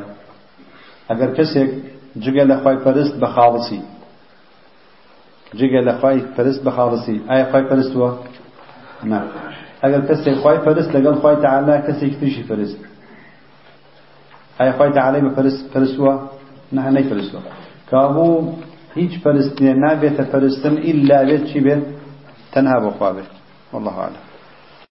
ئەگەر کەسێک جگە لە خی پەرست بە خاڵسی. جگە لە خی پەرست بە خاڵسی. ئایا خی پەرستووە نه ئەگەر کەسێک خی پەرست لەگەڵ خی تعالا کەسێک تریشی پەرست ئایا خی تعالی بە پەرست پەرستووە نه هەنەی پەرستووە کابوو هیچ پەرستنیە نابێتە پەرستن ئیلا بێت چی بێت؟ تەنها بۆ خوا والله أعلم